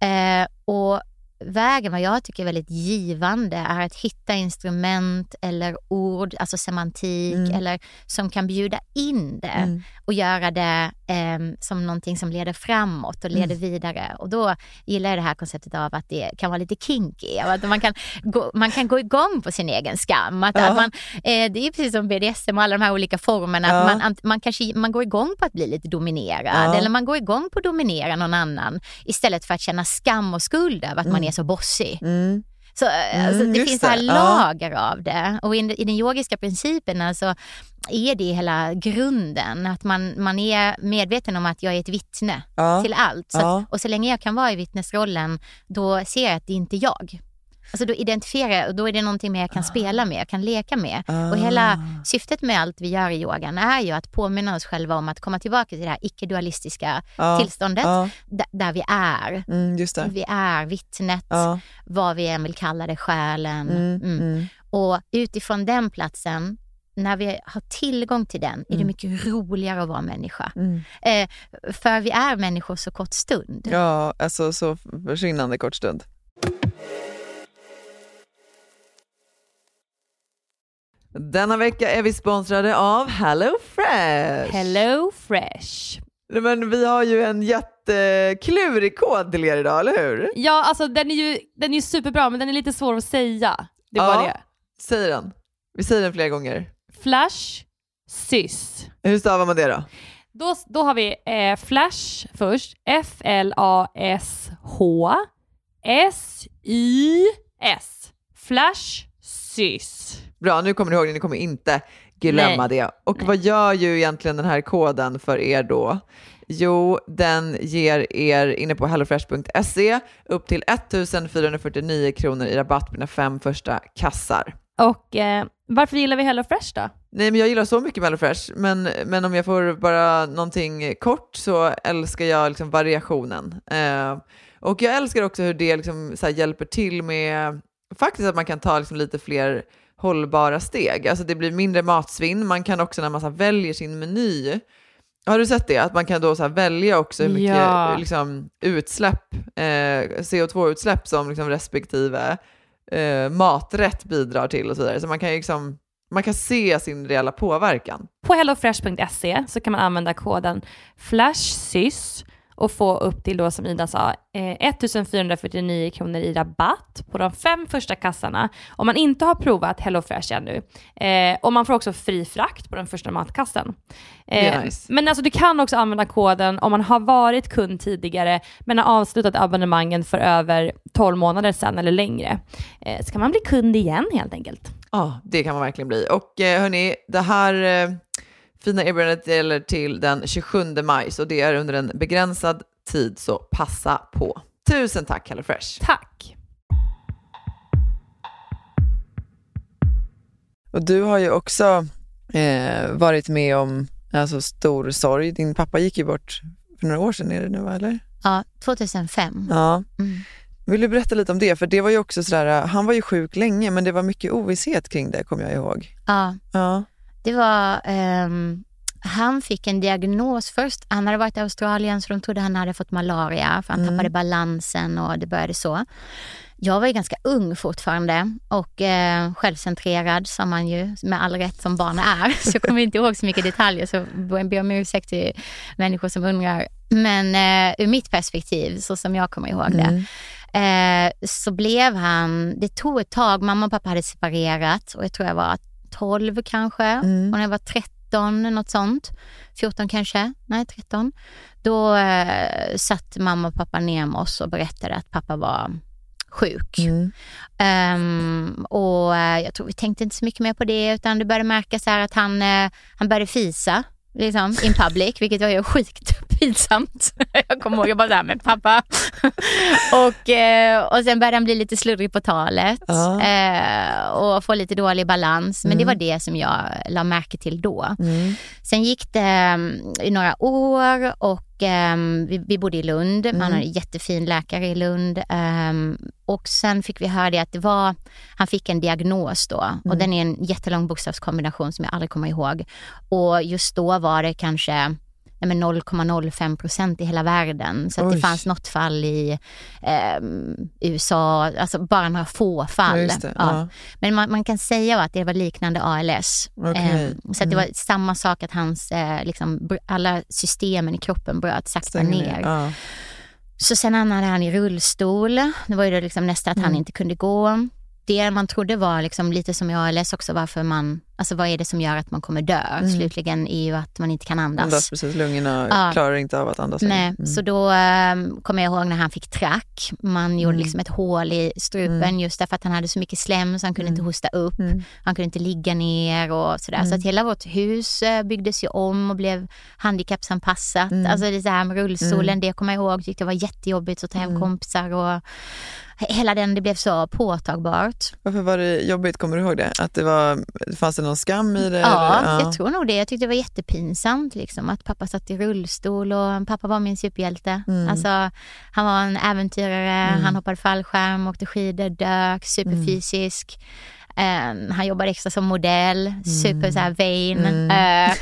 E: Mm.
F: Eh, och vägen, vad jag tycker är väldigt givande, är att hitta instrument eller ord, alltså semantik,
E: Mm.
F: eller som kan bjuda in det
E: Mm.
F: och göra det eh, som någonting som leder framåt och
E: Mm.
F: leder vidare. Och då gillar jag det här konceptet av att det kan vara lite kinky, att man kan gå, man kan gå igång på sin egen skam. Att,
E: Ja.
F: att man, eh, det är precis som BDSM och alla de här olika formerna,
E: Ja.
F: att man, man, kanske, man går igång på att bli lite dominerad
E: Ja.
F: eller man går igång på att dominera någon annan istället för att känna skam och skuld över att man är så bossig.
E: Mm.
F: Så, eh,
E: Mm,
F: alltså, det finns så här
E: det. Ja.
F: lager av det. Och i, i den yogiska principen alltså, är det hela grunden. Att man, man är medveten om att jag är ett vittne
E: Ja.
F: till allt. Så att, och så länge jag kan vara i vittnesrollen, då ser jag att det inte är jag. Alltså då identifierar jag och då är det någonting mer jag kan spela med, jag kan leka med. Och hela syftet med allt vi gör i yogan är ju att påminna oss själva om att komma tillbaka till det här icke-dualistiska
E: Ja.
F: tillståndet
E: Ja.
F: där, vi är.
E: Mm.
F: Vi är vittnet,
E: Ja.
F: vad vi än vill kalla det, själen.
E: Mm,
F: Mm.
E: mm.
F: Och utifrån den platsen, när vi har tillgång till den, är det mycket roligare att vara människa.
E: Mm.
F: Eh, för vi är människor så kort stund.
E: Ja, alltså så försvinnande kort stund. Denna vecka är vi sponsrade av Hello Fresh.
G: Hello Fresh.
E: Men vi har ju en jätteklurig kod till er idag, eller hur?
G: Ja, alltså den är ju den är superbra men den är lite svår att säga. Det är
E: Ja.
G: bara det.
E: Säg den. Vi säger den flera gånger.
G: Flash, sys.
E: Hur stavar man det då?
G: Då, då har vi eh, Flash först. F-L-A-S-H S-Y-S. Flash, sys.
E: Bra, nu kommer ni ihåg det, ni kommer inte glömma
G: Nej.
E: det. Och vad gör ju egentligen den här koden för er då? Jo, den ger er inne på hellofresh.se upp till 1449 kronor i rabatt på dina fem första kassar.
G: Och eh, varför gillar vi Hello Fresh då?
E: Nej, men jag gillar så mycket HelloFresh, men, men om jag får bara någonting kort så älskar jag liksom variationen. Eh, och jag älskar också hur det liksom här hjälper till med faktiskt att man kan ta liksom lite fler hållbara steg. Alltså det blir mindre matsvinn. Man kan också när man så väljer sin meny, har du sett det? Att man kan då så välja också hur mycket
G: Ja.
E: liksom, utsläpp, eh, CO2-utsläpp som liksom respektive eh, maträtt bidrar till och så vidare. Så man kan liksom man kan se sin reella påverkan.
G: På hellofresh.se så kan man använda koden FLASHSYS och få upp till då som Ida sa eh, 1449 kronor i rabatt på de fem första kassarna om man inte har provat HelloFresh ännu. Eh, och man får också fri frakt på den första matkassen. Eh,
E: nice.
G: Men alltså du kan också använda koden om man har varit kund tidigare men har avslutat abonnemangen för över 12 månader sedan eller längre. Eh, så kan man bli kund igen helt enkelt.
E: Ja, det kan man verkligen bli. Och eh, hörni, det här eh, fina erbjudandet gäller till den 27 maj, så det är under en begränsad tid, så passa på. Tusen tack HelloFresh!
G: Tack!
E: Och du har ju också eh, varit med om alltså, stor sorg. Din pappa gick ju bort för några år sedan, är det nu eller?
F: Ja, 2005.
E: Ja.
F: Mm.
E: Vill du berätta lite om det? För det var ju också sådär, han var ju sjuk länge, men det var mycket ovisshet kring det, kommer jag ihåg.
F: Ja,
E: Ja.
F: Det var... ehm, han fick en diagnos först. Han hade varit i Australien så de trodde han hade fått malaria för han
E: Mm.
F: tappade balansen och det började så. Jag var ju ganska ung fortfarande och eh, självcentrerad som man ju med all rätt som barn är. Så jag kommer inte ihåg så mycket detaljer så jag ber om ursäkt till människor som undrar. Men eh, ur mitt perspektiv, så som jag kommer ihåg det,
E: Mm.
F: eh, så blev han, det tog ett tag, mamma och pappa hade separerat och jag tror jag var 12 kanske
E: Mm.
F: och när jag var 13, något sånt, 14 kanske, nej 13, då eh, satt mamma och pappa ner med oss och berättade att pappa var sjuk.
E: Mm.
F: Ehm, och eh, jag tror vi tänkte inte så mycket mer på det utan det började märkas här att han, eh, han började fisa liksom, in public, vilket var ju sjukt pinsamt. Jag kommer ihåg, jag bara såhär, men pappa. och, eh, och sen började han bli lite sluddrig på talet
E: Ja.
F: eh, och få lite dålig balans. Men det
E: Mm.
F: var det som jag la märke till då.
E: Mm.
F: Sen gick det mm, i några år och vi, vi bodde i Lund.
E: Mm.
F: hade en jättefin läkare i Lund. ehm, och sen fick vi höra det att det var, han fick en diagnos då. Och
E: Mm.
F: den är en jättelång bokstavskombination som jag aldrig kommer ihåg. Och just då var det kanske 0,05 procent i hela världen. Så att det fanns något fall i ehm, USA, alltså bara några få fall.
E: Ja, det.
F: Ja. Men man, man kan säga att det var liknande ALS.
E: Okej.
F: Ehm, så det var samma sak att hans, eh, liksom, alla systemen i kroppen bröt sakta
E: Stänger
F: ner.
E: Ja.
F: Så sen hamnade han i rullstol. Det var ju då liksom nästa att han
E: Mm.
F: inte kunde gå. Det man trodde var liksom lite som i ALS också varför man, alltså vad är det som gör att man kommer dö? Slutligen är ju att man inte kan andas.
E: Andas precis, lungorna
F: Ja.
E: klarar inte av att andas.
F: Nej,
E: Mm.
F: så då um, kommer jag ihåg när han fick track. Man gjorde liksom ett hål i strupen just därför att han hade så mycket slem så han kunde inte hosta upp.
E: Mm.
F: Han kunde inte ligga ner och sådär. Så att hela vårt hus eh, byggdes ju om och blev handikappsanpassat.
E: Mm.
F: Alltså det där med rullstolen, det kommer jag ihåg. Tyckte det var jättejobbigt att ta hem
E: Mm.
F: kompisar och hela den, det blev så påtagbart.
E: Varför var det jobbigt, kommer du ihåg det? Att det var, fanns det någon skam i det?
F: Ja,
E: eller?
F: jag tror nog det. Jag tyckte det var jättepinsamt liksom, att pappa satt i rullstol och pappa var min superhjälte.
E: Mm.
F: Alltså, han var en äventyrare, han hoppade fallskärm, åkte skidor, dök, superfysisk. Eh, han jobbade extra som modell, super så här vain. Eh,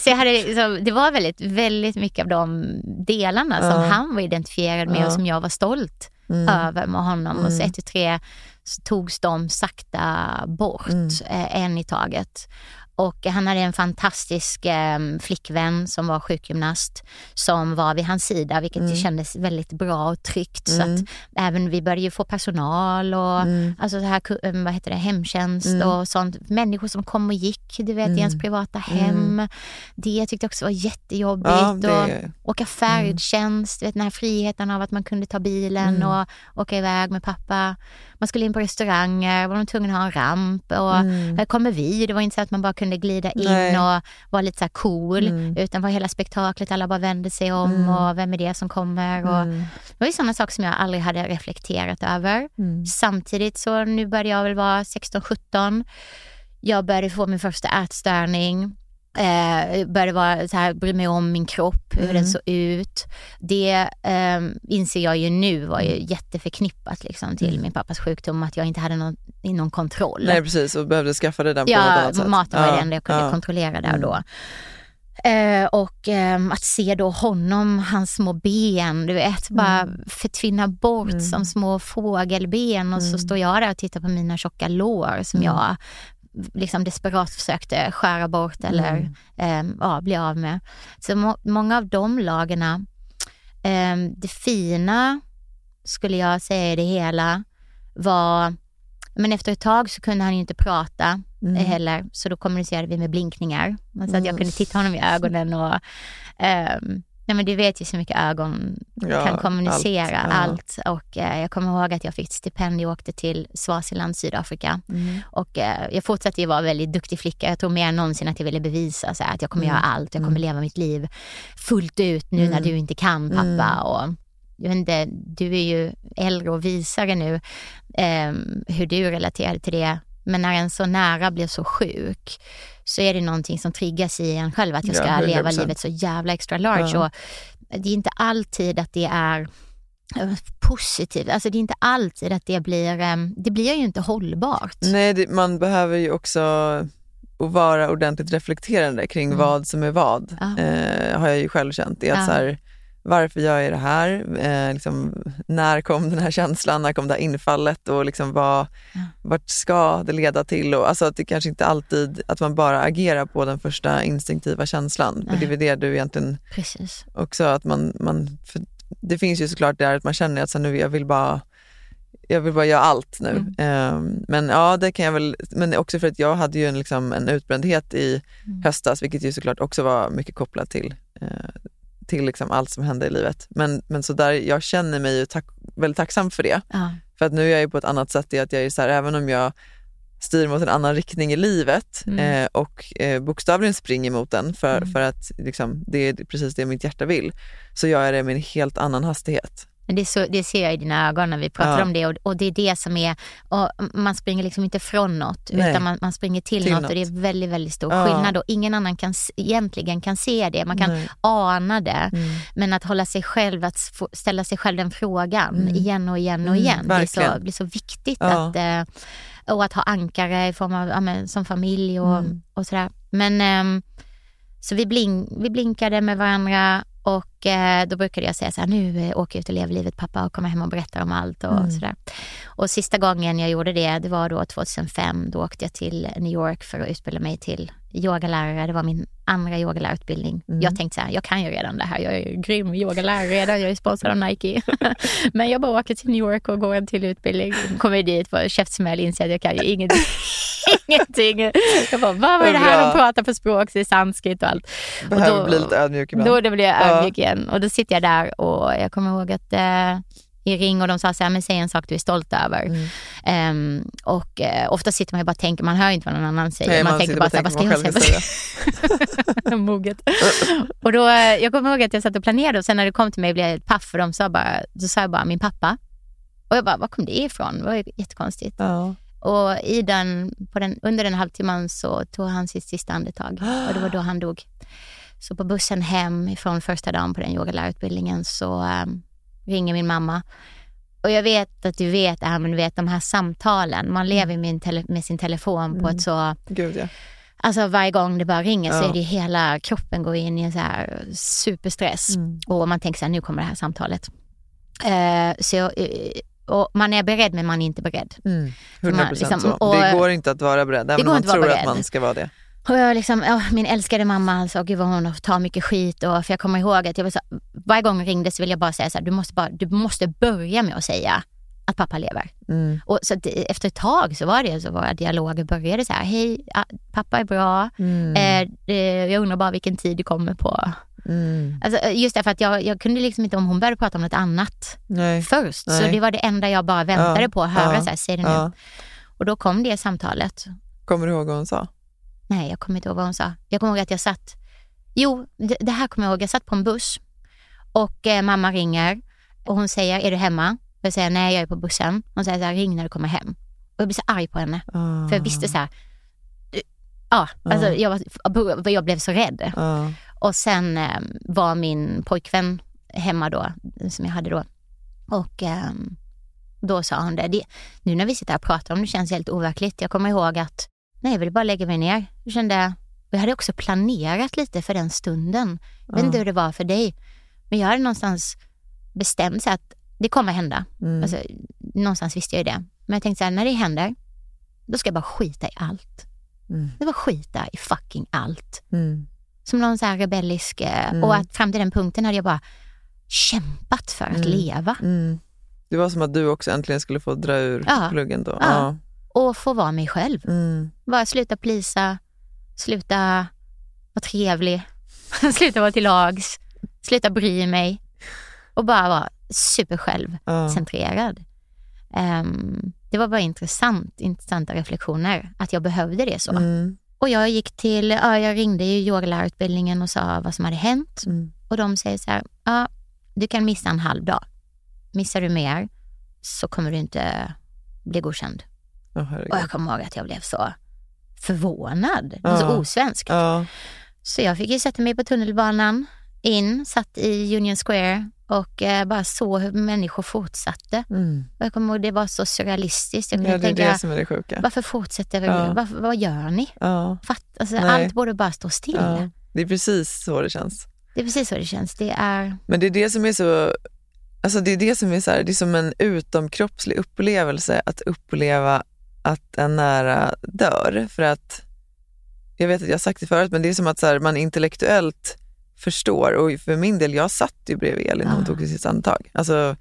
F: så jag hade, liksom, det var väldigt, väldigt mycket av de delarna som
E: Ja.
F: han var identifierad med
E: Ja.
F: och som jag var stolt över med honom. Och så ett till tre så togs de sakta bort, eh, en i taget. Och han hade en fantastisk eh, flickvän som var sjukgymnast som var vid hans sida, vilket ju kändes väldigt bra och tryggt. Så att även vi började få personal och alltså så här, ku- eh, vad heter det, hemtjänst och sånt. Människor som kom och gick, du vet, i ens privata hem. Det tyckte jag också var jättejobbigt.
E: Ja, det-
F: och åka färdtjänst, vet, den här friheten av att man kunde ta bilen
E: Mm.
F: och åka iväg med pappa. Man skulle in på restauranger, var de tvungna att ha en ramp och här kommer vi. Det var inte så att man bara kunde glida in
E: Mm. Nej. Mm.
F: och vara lite så här cool, utan var hela spektaklet, alla bara vände sig om och vem är det som kommer? Och
E: Mm.
F: det var ju sådana saker som jag aldrig hade reflekterat över.
E: Mm.
F: Samtidigt så nu började jag väl vara 16-17. Jag började få min första ätstörning. Eh, började vara så här, bry mig om min kropp, hur
E: Mm.
F: den såg ut. Det eh, inser jag ju nu var ju jätteförknippat liksom, till min pappas sjukdom, att jag inte hade någon, någon kontroll.
E: Nej precis, och behövde skaffa det den på något
F: Ja,
E: annat sätt.
F: maten var
E: Ja,
F: det enda jag kunde
E: ja.
F: kontrollera där och då. Eh, och ehm, att se då honom, hans små ben, du vet, bara
E: Mm.
F: förtvinna bort som små fågelben och
E: Mm.
F: så står jag där och tittar på mina tjocka lår som jag liksom desperat försökte skära bort eller
E: Mm.
F: ehm, ja, bli av med. Så må- många av de lagarna, ehm, det fina skulle jag säga i det hela var, men efter ett tag så kunde han ju inte prata
E: Mm.
F: eh, heller, så då kommunicerade vi med blinkningar. Så att jag kunde titta honom i ögonen och ehm, Nej men du vet ju så mycket ögon
E: Ja,
F: kan kommunicera
E: allt,
F: allt.
E: ja.
F: Och eh, jag kommer ihåg att jag fick ett stipendium och åkte till Swaziland, Sydafrika.
E: Mm.
F: Och eh, jag fortsatte ju vara väldigt duktig flicka. Jag tror mer än någonsin att jag ville bevisa så här, att jag kommer
E: Mm.
F: göra allt. Jag kommer leva mitt liv fullt ut nu när du inte kan pappa.
E: Mm.
F: Och, jag vet inte, du är ju äldre och visare nu eh, hur du relaterar till det. Men när en så nära blir så sjuk så är det någonting som triggas i en själv att jag
E: Ja,
F: ska leva
E: 100%.
F: livet så jävla extra large.
E: Ja.
F: Och det är inte alltid att det är eh, positivt. Alltså det är inte alltid att det blir, eh, det blir ju inte hållbart.
E: Nej, det, man behöver ju också att vara ordentligt reflekterande kring vad som är vad.
F: Mm. Ja.
E: Eh, har jag ju själv känt. Det är att
F: Ja.
E: så här, varför gör jag det här? Eh, liksom, när kom den här känslan? När kom det här infallet? Och liksom vad,
F: Ja.
E: vart ska det leda till? Och, alltså att det kanske inte alltid, att man bara agerar på den första instinktiva känslan. För det är väl det du egentligen
F: Precis.
E: också att man, man det finns ju såklart där att man känner att så nu, jag vill bara jag vill bara göra allt nu.
F: Mm.
E: Ehm, men ja, det kan jag väl, men också för att jag hade ju en, liksom, en utbrändhet i
F: Mm.
E: höstas, vilket ju såklart också var mycket kopplat till, eh, till liksom allt som hände i livet. Men, men så där, jag känner mig ju tack, väldigt tacksam för det.
F: Ja.
E: För att nu är jag ju på ett annat sätt i att jag är så här, även om jag styr mot en annan riktning i livet
F: Mm.
E: eh, och eh, bokstavligen springer mot den för,
F: Mm.
E: för att liksom, det är precis det mitt hjärta vill, så gör jag det med en helt annan hastighet.
F: Men det, är så, det ser jag i dina ögon när vi pratar
E: Ja.
F: om det och, och det är det som är, man springer liksom inte från något
E: Nej.
F: utan man, man springer till,
E: Till
F: något,
E: något.
F: och det är väldigt, väldigt stor
E: Ja.
F: skillnad och ingen annan kan, egentligen kan se det. Man kan
E: Nej.
F: ana det
E: Mm.
F: men att hålla sig själv, att få, ställa sig själv den frågan
E: Mm.
F: igen och igen och
E: Mm,
F: igen blir så,
E: verkligen.
F: blir så viktigt.
E: Ja.
F: Att, eh, och att ha ankare i form av, men, som familj och,
E: Mm.
F: och sådär. Men ehm, Så vi, blink, vi blinkade med varandra och då brukade jag säga så här, nu eh, åker jag ut och lever livet pappa och kommer hem och berättar om allt och
E: Mm.
F: sådär. Och sista gången jag gjorde det, det var då 2005. Då åkte jag till New York för att utbilda mig till yogalärare. Det var min andra yogalärarutbildning.
E: Mm.
F: Jag tänkte så här, jag kan ju redan det här. Jag är grym yogalärare redan. Jag är sponsrad av Nike. Men jag bara åker till New York och går en till utbildning. Kommer dit, får käftsmäll, inser att jag kan ju ingenting. ingenting. Jag bara, vad var det här
E: Bra.
F: att prata på språk, det är sanskrit och allt.
E: Behöver
F: då-
E: bli lite ödmjuk ibland.
F: Då, då blev jag
E: Ja.
F: ödmjuk igen. Och då sitter jag där och jag kommer ihåg att eh, i ring och de sa så här, men säg en sak du är stolt över.
E: Mm.
F: Ehm, och eh, ofta sitter man ju bara och tänker, man hör inte vad någon annan säger.
E: Nej,
F: man,
E: man
F: tänker bara,
E: bara
F: så här, vad ska
E: tänker
F: jag säga? Moget. och då, eh, jag kommer ihåg att jag satt och planerade och sen när det kom till mig blev jag helt paff för de sa bara, då sa jag bara min pappa. Och jag bara, var kom det ifrån? Det var ju jättekonstigt.
E: Ja.
F: Och i den, på den, under den halvtimman så tog han sitt sista andetag och det var då han dog. Så på bussen hem från första dagen på den yogalärarutbildningen så um, ringer min mamma. Och jag vet att du vet här, men du vet de här samtalen. Man lever med, tele, med sin telefon på ett så...
E: Gud ja.
F: Alltså varje gång det bara ringer så
E: Ja.
F: är det hela kroppen går in i en så här superstress.
E: Mm.
F: Och man tänker så här, nu kommer det här samtalet. Eh, så eh, och man är beredd men man är inte beredd.
E: Mm. 100%
F: Man liksom-
E: så. det går inte att vara beredd, även om man tror att man ska vara det.
F: Och jag liksom, ja, min älskade mamma, alltså, gud vad hon tar mycket skit. Och, för jag kommer ihåg att jag vill, så, varje gång hon ringde så vill jag bara säga så här, du måste, bara, du måste börja med att säga att pappa lever.
E: Mm.
F: Och så det- efter ett tag så var det så våra dialoger började så här, hej, pappa är bra.
E: Mm.
F: Eh, det, jag undrar bara vilken tid det kommer på.
E: Mm.
F: Alltså, eh, just därför att jag, jag kunde liksom inte, om hon började prata om något annat
E: Nej.
F: först. Så
E: Nej.
F: det var det enda jag bara väntade
E: Ja,
F: på att höra,
E: ja,
F: så här, säg det nu.
E: Ja.
F: Och då kom det samtalet.
E: Kommer du ihåg vad hon sa?
F: Nej, jag kommer inte ihåg vad hon sa. Jag kommer ihåg att jag satt, jo, det, det här kommer jag ihåg. Jag satt på en buss och eh, mamma ringer och hon säger, är du hemma? Och jag säger, nej jag är på bussen. Hon säger så här, ring när du kommer hem. Och jag blir så arg på henne.
E: Ah.
F: För jag visste så här, eh, ja, alltså
E: Ja.
F: jag, var, jag blev så rädd.
E: Ja.
F: Och sen eh, var min pojkvän hemma då, som jag hade då. Och eh, då sa hon det. det. Nu när vi sitter här och pratar om det känns helt overkligt. Jag kommer ihåg att, nej jag ville bara lägga mig ner. Jag kände, och jag hade också planerat lite för den stunden. Jag vet
E: Ja.
F: inte hur det var för dig. Men jag hade någonstans bestämt sig att det kommer hända.
E: Mm.
F: Alltså, någonstans visste jag ju det. Men jag tänkte så här, när det händer, då ska jag bara skita i allt.
E: Mm.
F: Det var skita i fucking allt
E: Mm.
F: som någon så här rebellisk. eh,
E: Mm.
F: Och att fram till den punkten hade jag bara kämpat för att
E: Mm.
F: leva
E: Mm. Det var som att du också äntligen skulle få dra ur
F: Ja.
E: pluggen då.
F: Ja. Och få vara mig själv.
E: Mm.
F: Bara sluta plisa, sluta vara trevlig, sluta vara till lags, sluta bry mig och bara vara supersjälvcentrerad. Ehm, det var bara intressant, intressanta reflektioner att jag behövde det så.
E: Mm.
F: Och jag gick till, ja, jag ringde ju yogalärarutbildningen och sa vad som hade hänt.
E: Mm.
F: Och de säger så här, ja, du kan missa en halv dag. Missar du mer så kommer du inte bli godkänd.
E: Herregud.
F: Och jag kommer ihåg att jag blev så förvånad. Det var så
E: Ja.
F: osvenskt.
E: Ja.
F: Så jag fick ju sätta mig på tunnelbanan in, satt i Union Square och eh, bara såg hur människor fortsatte.
E: Mm.
F: Och jag kommer ihåg det var så surrealistiskt. Jag
E: ja,
F: kunde
E: det är
F: tänka,
E: det som är det sjuka.
F: varför fortsätter vi?
E: Ja.
F: Varför, vad gör ni?
E: Ja.
F: Fatt, alltså, allt borde bara stå still.
E: Ja. Det är precis så det känns.
F: Det är precis så det känns. Det är...
E: Men det är det som är så, alltså det är det som är så här, det är som en utomkroppslig upplevelse att uppleva att en nära dör. För att, jag vet att jag har sagt det förut, men det är som att så här, man intellektuellt förstår. Och för min del, jag satt ju bredvid Elin när hon
F: Ah.
E: tog sitt andetag. Alltså,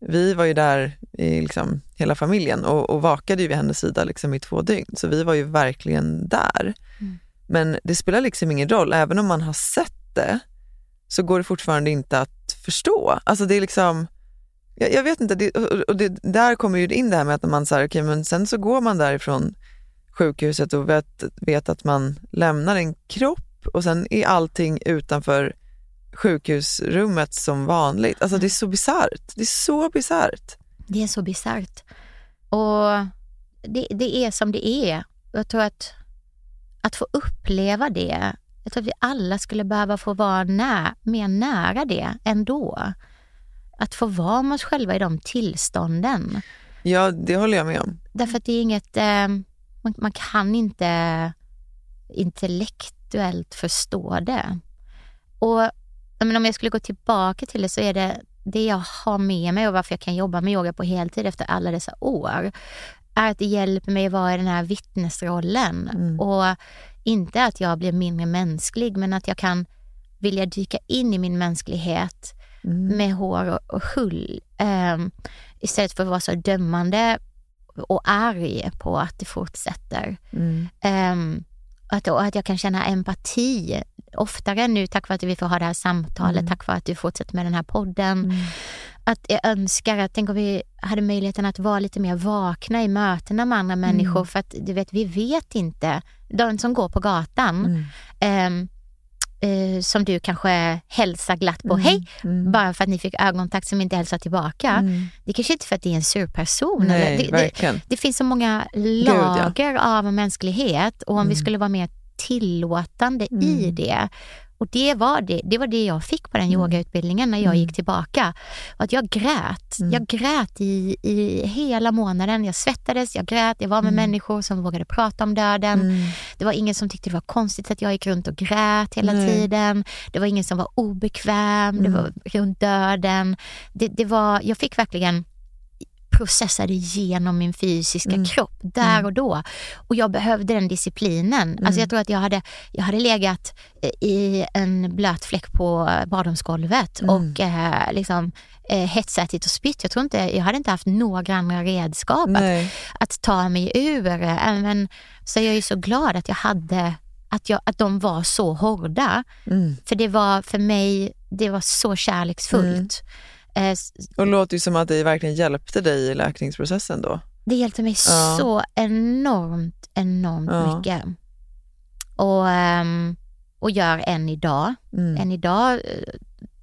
E: vi var ju där i liksom hela familjen och, och vakade ju vid hennes sida liksom i två dygn. Så vi var ju verkligen där.
F: Mm.
E: Men det spelar liksom ingen roll, även om man har sett det så går det fortfarande inte att förstå. Alltså det är liksom, jag, jag vet inte, det, och och det, där kommer ju in det här med att när man säger, okay, men sen så går man därifrån sjukhuset och vet, vet att man lämnar en kropp och sen är allting utanför sjukhusrummet som vanligt. Alltså det är så bisarrt. Det är så bisarrt.
F: Det är så bisarrt. Och det, det är som det är. Jag tror att, att få uppleva det, jag tror att vi alla skulle behöva få vara nä, mer nära det ändå. Att få vara med oss själva i de tillstånden.
E: Ja, det håller jag med om.
F: Därför att det är inget, eh, man, man kan inte spirituellt förstå det. Och menar, om jag skulle gå tillbaka till det så är det det jag har med mig och varför jag kan jobba med yoga på heltid efter alla dessa år är att det hjälper mig att vara i den här vittnesrollen.
E: Mm.
F: Och inte att jag blir mindre mänsklig, men att jag kan vilja dyka in i min mänsklighet
E: Mm.
F: med hår och, och hull. ehm, istället för att vara så dömande och arg på att det fortsätter.
E: Mm.
F: Ehm, att, och att jag kan känna empati oftare nu tack vare att vi får ha det här samtalet,
E: Mm.
F: tack vare att du fortsätter med den här podden. Att jag önskar att, tänk om vi hade möjligheten att vara lite mer vakna i mötena med andra människor för att du vet, vi vet inte. De som går på gatan,
E: Mm.
F: Eh, som du kanske hälsar glatt på, hej,
E: Mm.
F: bara för att ni fick ögonkontakt som inte hälsar tillbaka.
E: Mm.
F: Det kanske inte är för att det är en sur person.
E: Nej,
F: det, det, det finns så många
E: ja.
F: lager av mänsklighet och om vi
E: Mm.
F: skulle vara mer tillåtande i
E: Mm.
F: det. Och det var det, det var det jag fick på den
E: Mm.
F: yogautbildningen när jag
E: Mm.
F: gick tillbaka. Att jag grät.
E: Mm.
F: Jag grät i, i hela månaden. Jag svettades, jag grät, jag var med
E: Mm.
F: människor som vågade prata om döden.
E: Mm.
F: Det var ingen som tyckte det var konstigt att jag gick runt och grät hela tiden. Det var ingen som var obekväm det
E: Mm.
F: var runt döden. Det, det var, jag fick verkligen processa det genom min fysiska
E: Mm.
F: kropp där
E: Mm.
F: och då. Och jag behövde den disciplinen. Alltså jag tror att jag hade, jag hade legat i en blöt fläck på badrumsgolvet
E: Mm.
F: och eh, liksom eh, hetsätit och spytt. Jag tror inte, jag hade inte haft några andra redskap att, att ta mig ur. Även, så jag är så glad att jag hade att, jag, att de var så hårda.
E: Mm.
F: För det var för mig, det var så kärleksfullt. Eh,
E: Och det låter ju som att det verkligen hjälpte dig i läkningsprocessen då.
F: Det hjälpte mig
E: Ja.
F: så enormt, enormt
E: Ja.
F: mycket. Och, ehm, och gör än idag.
E: Mm.
F: Än idag eh,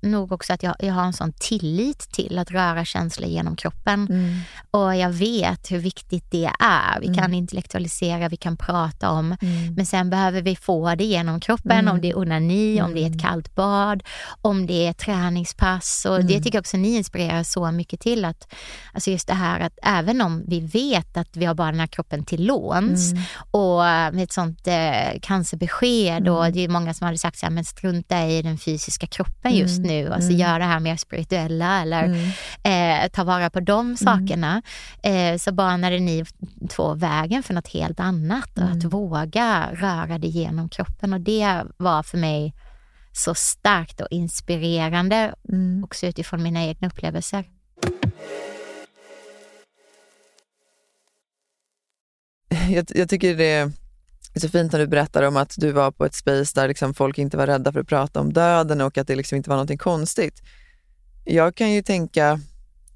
F: nog också att jag, jag har en sån tillit till att röra känslor genom kroppen.
E: Mm.
F: Och jag vet hur viktigt det är. Vi
E: Mm.
F: kan intellektualisera, vi kan prata om,
E: Mm.
F: men sen behöver vi få det genom kroppen,
E: Mm.
F: om det är onani, om det är ett
E: Mm.
F: kallt bad, om det är träningspass. Och Det
E: Mm.
F: tycker jag också ni inspirerar så mycket till. att alltså Just det här att även om vi vet att vi har bara den här kroppen till låns
E: Mm.
F: och med ett sånt eh, cancerbesked och
E: Mm.
F: det är många som hade sagt så här, men strunta i den fysiska kroppen just
E: Mm.
F: Nu. Alltså
E: Mm.
F: gör det här mer spirituella eller
E: Mm.
F: eh, ta vara på de sakerna. Eh, så banade ni två vägen för något helt annat och att
E: Mm.
F: våga röra det genom kroppen. Och det var för mig så starkt och inspirerande
E: Mm.
F: också utifrån mina egna upplevelser.
E: jag, jag tycker det är så fint när du berättar om att du var på ett space där liksom folk inte var rädda för att prata om döden och att det liksom inte var någonting konstigt. Jag kan ju tänka,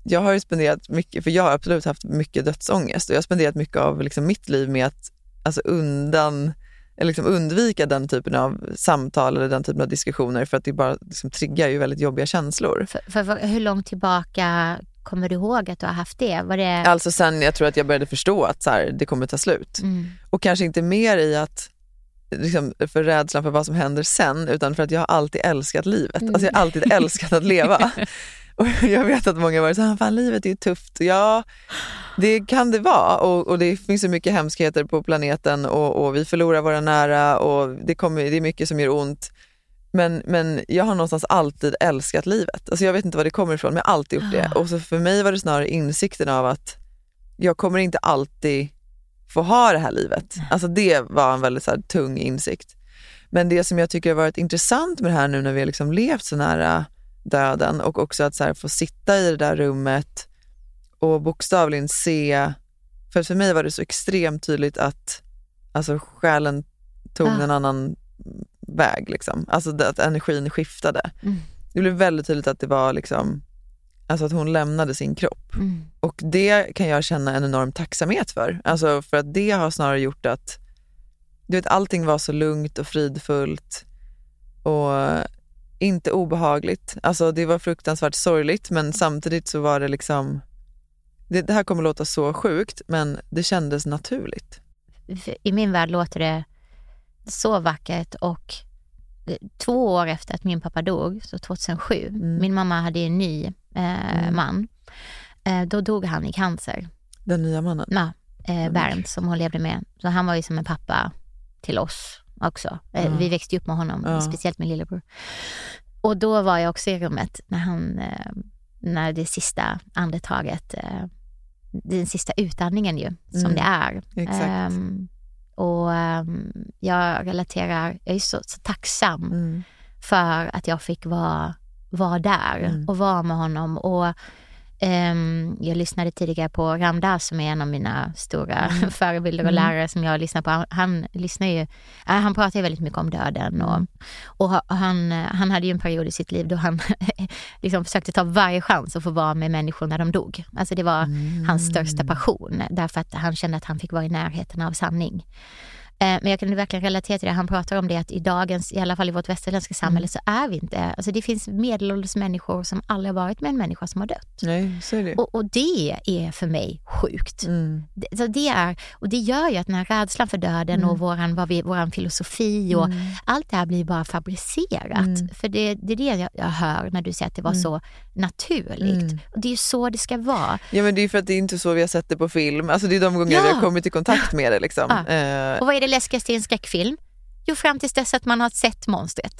E: jag har ju spenderat mycket, för jag har absolut haft mycket dödsångest och jag har spenderat mycket av liksom mitt liv med att alltså undan, liksom undvika den typen av samtal eller den typen av diskussioner för att det bara liksom triggar ju väldigt jobbiga känslor.
F: För, för, för hur långt tillbaka kommer du ihåg att du har haft det? Var det...
E: Alltså sen jag tror att jag började förstå att så här, det kommer ta slut.
F: Mm.
E: Och kanske inte mer i att liksom, för rädslan för vad som händer sen, utan för att jag har alltid älskat livet.
F: Mm.
E: Alltså jag har alltid älskat att leva. Och jag vet att många har varit såhär, fan livet är ju tufft. Ja, det kan det vara och, och det finns så mycket hemskheter på planeten och, och vi förlorar våra nära och det, kommer, det är mycket som gör ont. Men, men jag har någonstans alltid älskat livet. Alltså jag vet inte var det kommer ifrån, men jag har alltid gjort det. Och så för mig var det snarare insikten av att jag kommer inte alltid få ha det här livet. Alltså det var en väldigt så här, tung insikt. Men det som jag tycker har varit intressant med det här nu när vi har liksom levt så nära döden och också att så här, få sitta i det där rummet och bokstavligen se, för för mig var det så extremt tydligt att alltså, själen tog
F: Ja.
E: en annan väg. Liksom. Alltså att energin skiftade.
F: Mm.
E: Det blev väldigt tydligt att det var liksom, alltså att hon lämnade sin kropp.
F: Mm.
E: Och det kan jag känna en enorm tacksamhet för. Alltså för att det har snarare gjort att du vet, allting var så lugnt och fridfullt och inte obehagligt. Alltså det var fruktansvärt sorgligt men samtidigt så var det liksom, det, det här kommer låta så sjukt men det kändes naturligt.
F: I min värld låter det så vackert och eh, två år efter att min pappa dog, så 2007,
E: Mm.
F: min mamma hade en ny eh,
E: Mm.
F: man. Eh, då dog han i cancer.
E: Den nya mannen.
F: Ja, eh, Bernt som hon levde med. Så han var ju som en pappa till oss också. Eh,
E: Ja.
F: Vi växte upp med honom,
E: Ja.
F: speciellt min lillebror. Och då var jag också i rummet när han, eh, när det sista andetaget, eh, den sista utandningen ju, som
E: Mm.
F: det är.
E: Exakt.
F: Och ehm, jag relaterar, jag är så, så tacksam
E: Mm.
F: för att jag fick vara, vara där
E: Mm.
F: och vara med honom. Och ehm, Jag lyssnade tidigare på Ramdas som är en av mina stora
E: Mm.
F: förebilder och
E: Mm.
F: lärare som jag lyssnar på. Han, han, lyssnar ju, äh, han pratar ju väldigt mycket om döden och,
E: Mm.
F: och ha- han, han hade ju en period i sitt liv då han liksom försökte ta varje chans att få vara med människor när de dog. Alltså det var
E: Mm.
F: hans största passion därför att han kände att han fick vara i närheten av sanning. Eh, Men jag kan verkligen relatera till det. Han pratar om det att i dagens, i alla fall i vårt västerländska samhälle, så är vi inte... Alltså det finns medelålders människor som aldrig har varit med en människa som har dött.
E: Nej, så är det.
F: Och, och det är för mig sjukt.
E: Mm.
F: Det, så det, är, och det gör ju att den här rädslan för döden
E: Mm.
F: och våran, vad vi, våran filosofi och
E: Mm.
F: allt det här blir bara fabricerat.
E: Mm.
F: För det, det är det jag, jag hör när du säger att det var
E: Mm.
F: så naturligt.
E: Mm.
F: Och det är ju så det ska vara.
E: Ja men det är för att det är inte så vi har sett det på film. Alltså det är de gånger
F: Ja.
E: vi har kommit i kontakt med det. Liksom.
F: Ja.
E: Eh,
F: Och vad är det läskigaste i en skräckfilm? Jo, fram tills dess att man har sett monstret.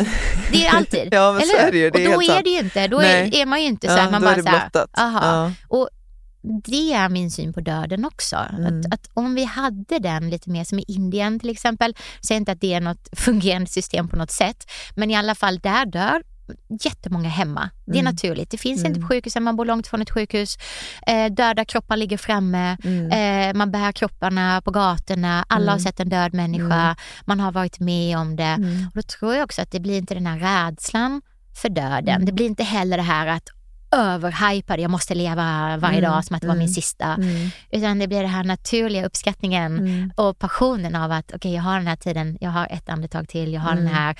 F: Det är alltid.
E: Ja, men så
F: eller
E: är det ju. Det
F: Och då är
E: sant.
F: det ju inte. Då är, är man ju inte så
E: ja,
F: här, man
E: då
F: bara så här, aha.
E: Ja.
F: Och det är min syn på döden också.
E: Mm.
F: Att, att om vi hade den lite mer som i Indien till exempel, säger inte att det är något fungerande system på något sätt, men i alla fall där dör jättemånga hemma. Det är
E: Mm.
F: naturligt. Det finns
E: Mm.
F: inte på sjukhusen, man bor långt från ett sjukhus. Eh, döda kroppar ligger framme.
E: Mm.
F: Eh, man bär kropparna på gatorna. Alla har
E: Mm.
F: sett en död människa.
E: Mm.
F: Man har varit med om det.
E: Mm.
F: Och då tror jag också att det blir inte den här rädslan för döden.
E: Mm.
F: Det blir inte heller det här att överhypade, jag måste leva varje
E: Mm.
F: dag som att det var min
E: Mm.
F: sista.
E: Mm.
F: Utan det blir den här naturliga uppskattningen
E: Mm.
F: och passionen av att okej, jag har den här tiden, jag har ett andetag till, jag har
E: Mm.
F: den här,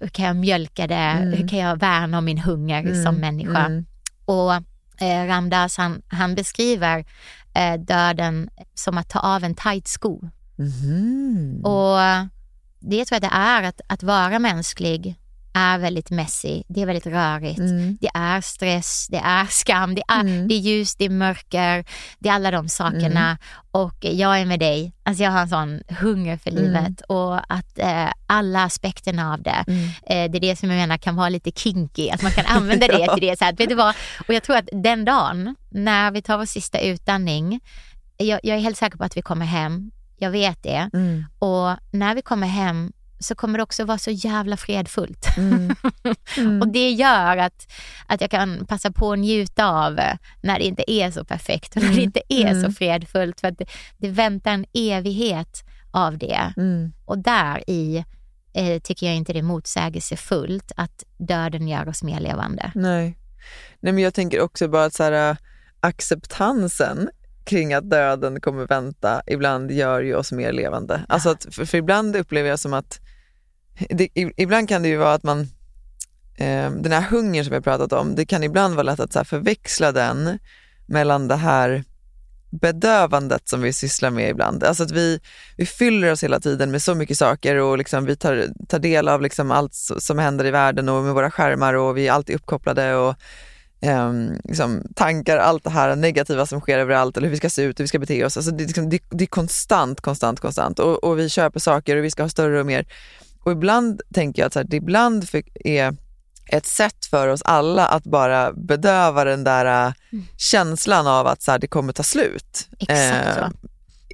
F: hur kan jag mjölka det,
E: Mm.
F: hur kan jag värna om min hunger
E: Mm.
F: som människa.
E: Mm.
F: Och eh, Ramdas han, han beskriver eh, döden som att ta av en tight sko.
E: Mhm.
F: Och det tror jag det är, att, att vara mänsklig är väldigt messy, det är väldigt rörigt.
E: Mm.
F: Det är stress, det är skam, det är,
E: Mm.
F: det är ljus, det är mörker, det är alla de sakerna.
E: Mm.
F: Och jag är med dig, alltså jag har en sån hunger för
E: Mm.
F: livet och att eh, alla aspekterna av det,
E: Mm.
F: eh, det är det som jag menar kan vara lite kinky, att man kan använda det till det. Så här, vet du vad? Och jag tror att den dagen när vi tar vår sista utandning, jag, jag är helt säker på att vi kommer hem, jag vet det.
E: Mm.
F: Och när vi kommer hem så kommer det också vara så jävla fredfullt.
E: Mm. Mm.
F: Och det gör att, att jag kan passa på att njuta av eh, när det inte är så perfekt och när det
E: Mm.
F: inte är
E: Mm.
F: så fredfullt. För att det, det väntar en evighet av det.
E: Mm.
F: Och där i eh, tycker jag inte det är motsägelsefullt att döden gör oss mer levande.
E: Nej. Nej, men jag tänker också bara att så här, äh, acceptansen kring att döden kommer vänta ibland gör ju oss mer levande. Alltså att, för, för ibland upplever jag som att, det, ibland kan det ju vara att man, eh, den här hungern som vi har pratat om, det kan ibland vara lätt att så här, förväxla den mellan det här bedövandet som vi sysslar med ibland. Alltså att vi, vi fyller oss hela tiden med så mycket saker och liksom vi tar, tar del av liksom allt som händer i världen och med våra skärmar och vi är alltid uppkopplade och eh, liksom, tankar allt det här negativa som sker överallt eller hur vi ska se ut, hur vi ska bete oss. Alltså det, är liksom, det, det är konstant, konstant, konstant och, och vi köper saker och vi ska ha större och mer. Och ibland tänker jag att så här, det ibland är ett sätt för oss alla att bara bedöva den där äh, känslan av att så här, det kommer ta slut.
F: Exakt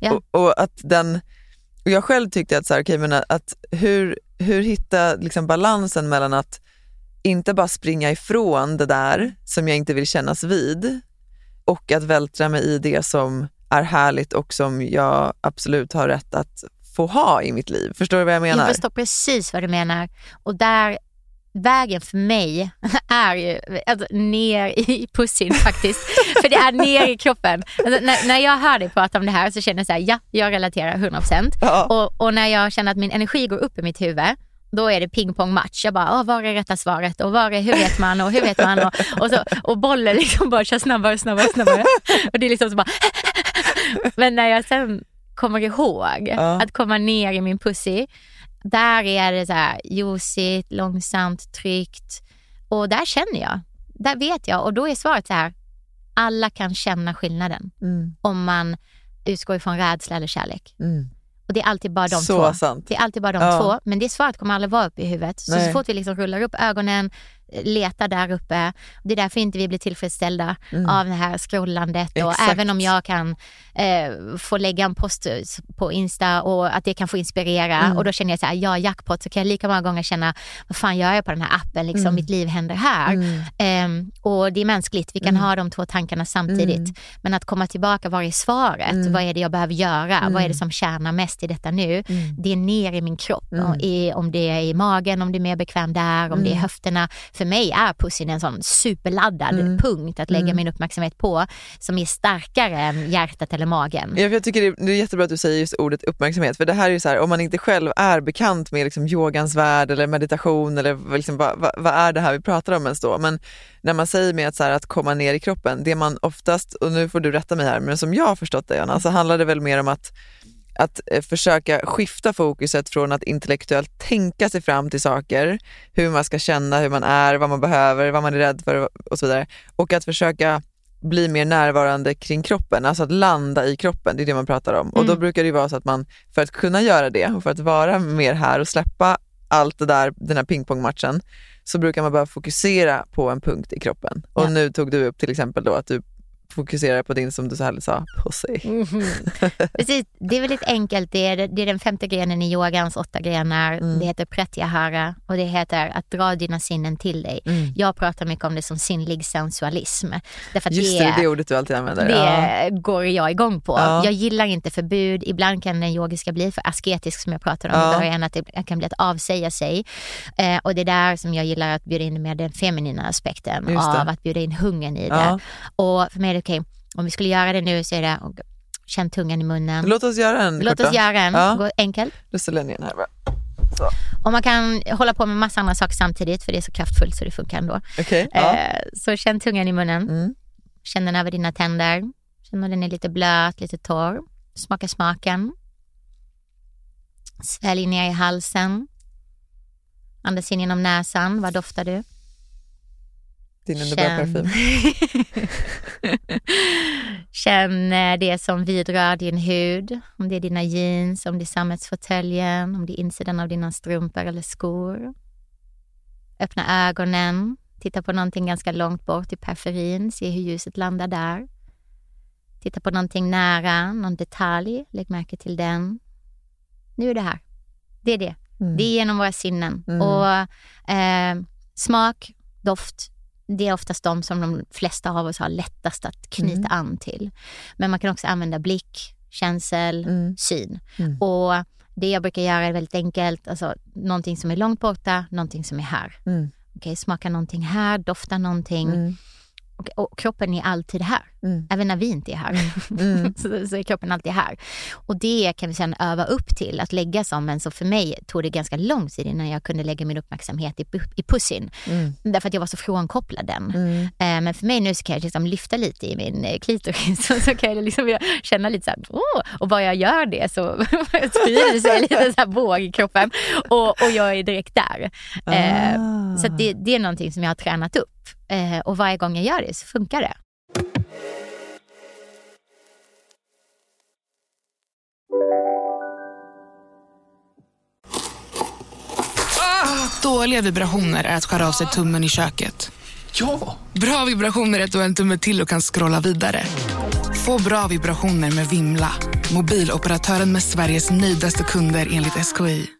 E: Eh, och, och att den, och jag själv tyckte att, så här, okay, men att hur, hur hitta liksom balansen mellan att inte bara springa ifrån det där som jag inte vill kännas vid och att vältra mig i det som är härligt och som jag absolut har rätt att få ha i mitt liv. Förstår du vad jag menar?
F: Jag förstår precis vad du menar. Och där, vägen för mig är ju alltså, ner i pussin faktiskt. för det är ner i kroppen. Alltså, när, när jag hör dig prata om det här så känner jag så här, ja, jag relaterar 100%.
E: Ja.
F: Och, och när jag känner att min energi går upp i mitt huvud, då är det pingpongmatch. Jag bara, Åh, var är rätta svaret och var är, hur vet man och hur vet man och, och, så, och bollen liksom bara kör snabbare, snabbare, snabbare. Och det är liksom så bara Men när jag sen kommer ihåg
E: Ja.
F: att komma ner i min pussy, där är det så här juicigt, långsamt, tryggt och där känner jag, där vet jag och då är svaret så här, alla kan känna skillnaden
E: Mm,
F: om man utgår ifrån rädsla eller kärlek.
E: mm,
F: Och det är alltid bara de
E: Så
F: två.
E: sant.
F: Det är alltid bara de
E: Ja.
F: två. Men det svaret kommer aldrig vara uppe i huvudet. Så,
E: Nej.
F: så fort vi liksom rullar upp ögonen, letar där uppe. Det är därför inte vi blir tillfredsställda av det här scrollandet. Och
E: Mm.
F: Även om jag kan eh, få lägga en post på Insta och att det kan få inspirera.
E: Mm.
F: Och då känner jag så här, ja jackpot, så kan jag lika många gånger känna, vad fan gör jag på den här appen? Liksom,
E: Mm.
F: Mitt liv händer här. Ehm, och det är mänskligt, vi kan
E: Mm.
F: ha de två tankarna samtidigt. Men att komma tillbaka, vad är svaret? Vad är det jag behöver göra? Vad är det som tjänar mest i detta nu? Det är ner i min kropp. Och i, om det är i magen, om det är mer bekväm där, om det är höfterna. För mig är pussen en sån superladdad punkt att lägga min uppmärksamhet på som är starkare än hjärtat eller magen.
E: Ja, för jag tycker det är, jättebra att du säger just ordet uppmärksamhet, för det här är ju så här, om man inte själv är bekant med liksom yogans värld eller meditation eller liksom, vad, vad, vad är det här vi pratar om ens då? Men när man säger med att, så här, att komma ner i kroppen, det man oftast, och nu får du rätta mig här, men som jag har förstått det Jonna, så handlar det väl mer om att att eh, försöka skifta fokuset från att intellektuellt tänka sig fram till saker, hur man ska känna, hur man är, vad man behöver, vad man är rädd för och så vidare. Och att försöka bli mer närvarande kring kroppen, alltså att landa i kroppen, det är det man pratar om. Och då brukar det vara så att man, för att kunna göra det och för att vara mer här och släppa allt det där, den här pingpongmatchen, så brukar man bara fokusera på en punkt i kroppen. Och
F: Ja.
E: nu tog du upp till exempel då att du fokuserar på din, som du så härligt sa, pussy.
F: Precis, det är väldigt enkelt. Det är, det är den femte grenen i yogans åtta grenar.
E: Mm.
F: Det heter pratyahara och det heter att dra dina sinnen till dig. Jag pratar mycket om det som sinnlig sensualism. Därför
E: Mm. Just det, det är ordet du alltid använder.
F: det
E: Ja.
F: går jag igång på.
E: Ja.
F: Jag gillar inte förbud. Ibland kan den yogiska bli för asketisk som jag pratade om
E: Ja.
F: i början. Att det kan bli att avsäga sig. Eh, och det är där som jag gillar att bjuda in med den feminina aspekten
E: det.
F: av att bjuda in hungern i det. Och för mig är det okej, om vi skulle göra det nu så är det och, känn tungan i munnen.
E: Låt oss göra en
F: Låt
E: kort
F: oss göra en.
E: Ja.
F: Gå enkelt.
E: Då ställer jag ner den här bara.
F: Och man kan hålla på med massa andra saker samtidigt för det är så kraftfullt så det funkar ändå.
E: Okej, ja.
F: Eh, så känn tungan i munnen.
E: Mm.
F: Känn den över dina tänder. Känn om den är lite blöt, lite torr. Smaka smaken. Svälj ner i halsen. Andas in genom näsan. Vad doftar du?
E: Din underbara parfym.
F: Känn eh, det som vidrör din hud. Om det är dina jeans, om det är sammetsfåtöljen, om det är insidan av dina strumpor eller skor. Öppna ögonen. Titta på någonting ganska långt bort i periferin. Se hur ljuset landar där. Titta på någonting nära, någon detalj. Lägg märke till den. Nu är det här. Det är det. Det är genom våra sinnen.
E: Mm.
F: Och eh, Smak, doft, det är oftast de som de flesta av oss har lättast att knyta
E: Mm.
F: an till. Men man kan också använda blick, känsel,
E: Mm.
F: syn.
E: Mm.
F: Och det jag brukar göra är väldigt enkelt. Alltså, någonting som är långt borta, någonting som är här.
E: Mm.
F: Okej, smaka någonting här, dofta någonting.
E: Mm.
F: Och, och kroppen är alltid här.
E: Mm.
F: Även när vi inte är här.
E: Mm.
F: så, så är kroppen alltid här. Och det kan vi sedan öva upp till att lägga som. Men så för mig tog det ganska lång tid innan jag kunde lägga min uppmärksamhet i, i pussin.
E: Mm.
F: Därför att jag var så frånkopplad den.
E: Mm.
F: Eh, Men för mig nu så kan jag liksom lyfta lite i min eh, klitoris. Så, så kan jag liksom känna lite så här, åh, och bara jag gör det så sprider det sig lite så här våg i kroppen. Och, och jag är direkt där. Eh,
E: Ah.
F: Så det, det är någonting som jag har tränat upp. Eh, och varje gång jag gör det så funkar det.
H: Dåliga vibrationer är att skära av sig tummen i köket.
B: Ja!
H: Bra vibrationer är att du har en tumme till och kan scrolla vidare. Få bra vibrationer med Vimla. Mobiloperatören med Sveriges nöjdaste kunder enligt SKI.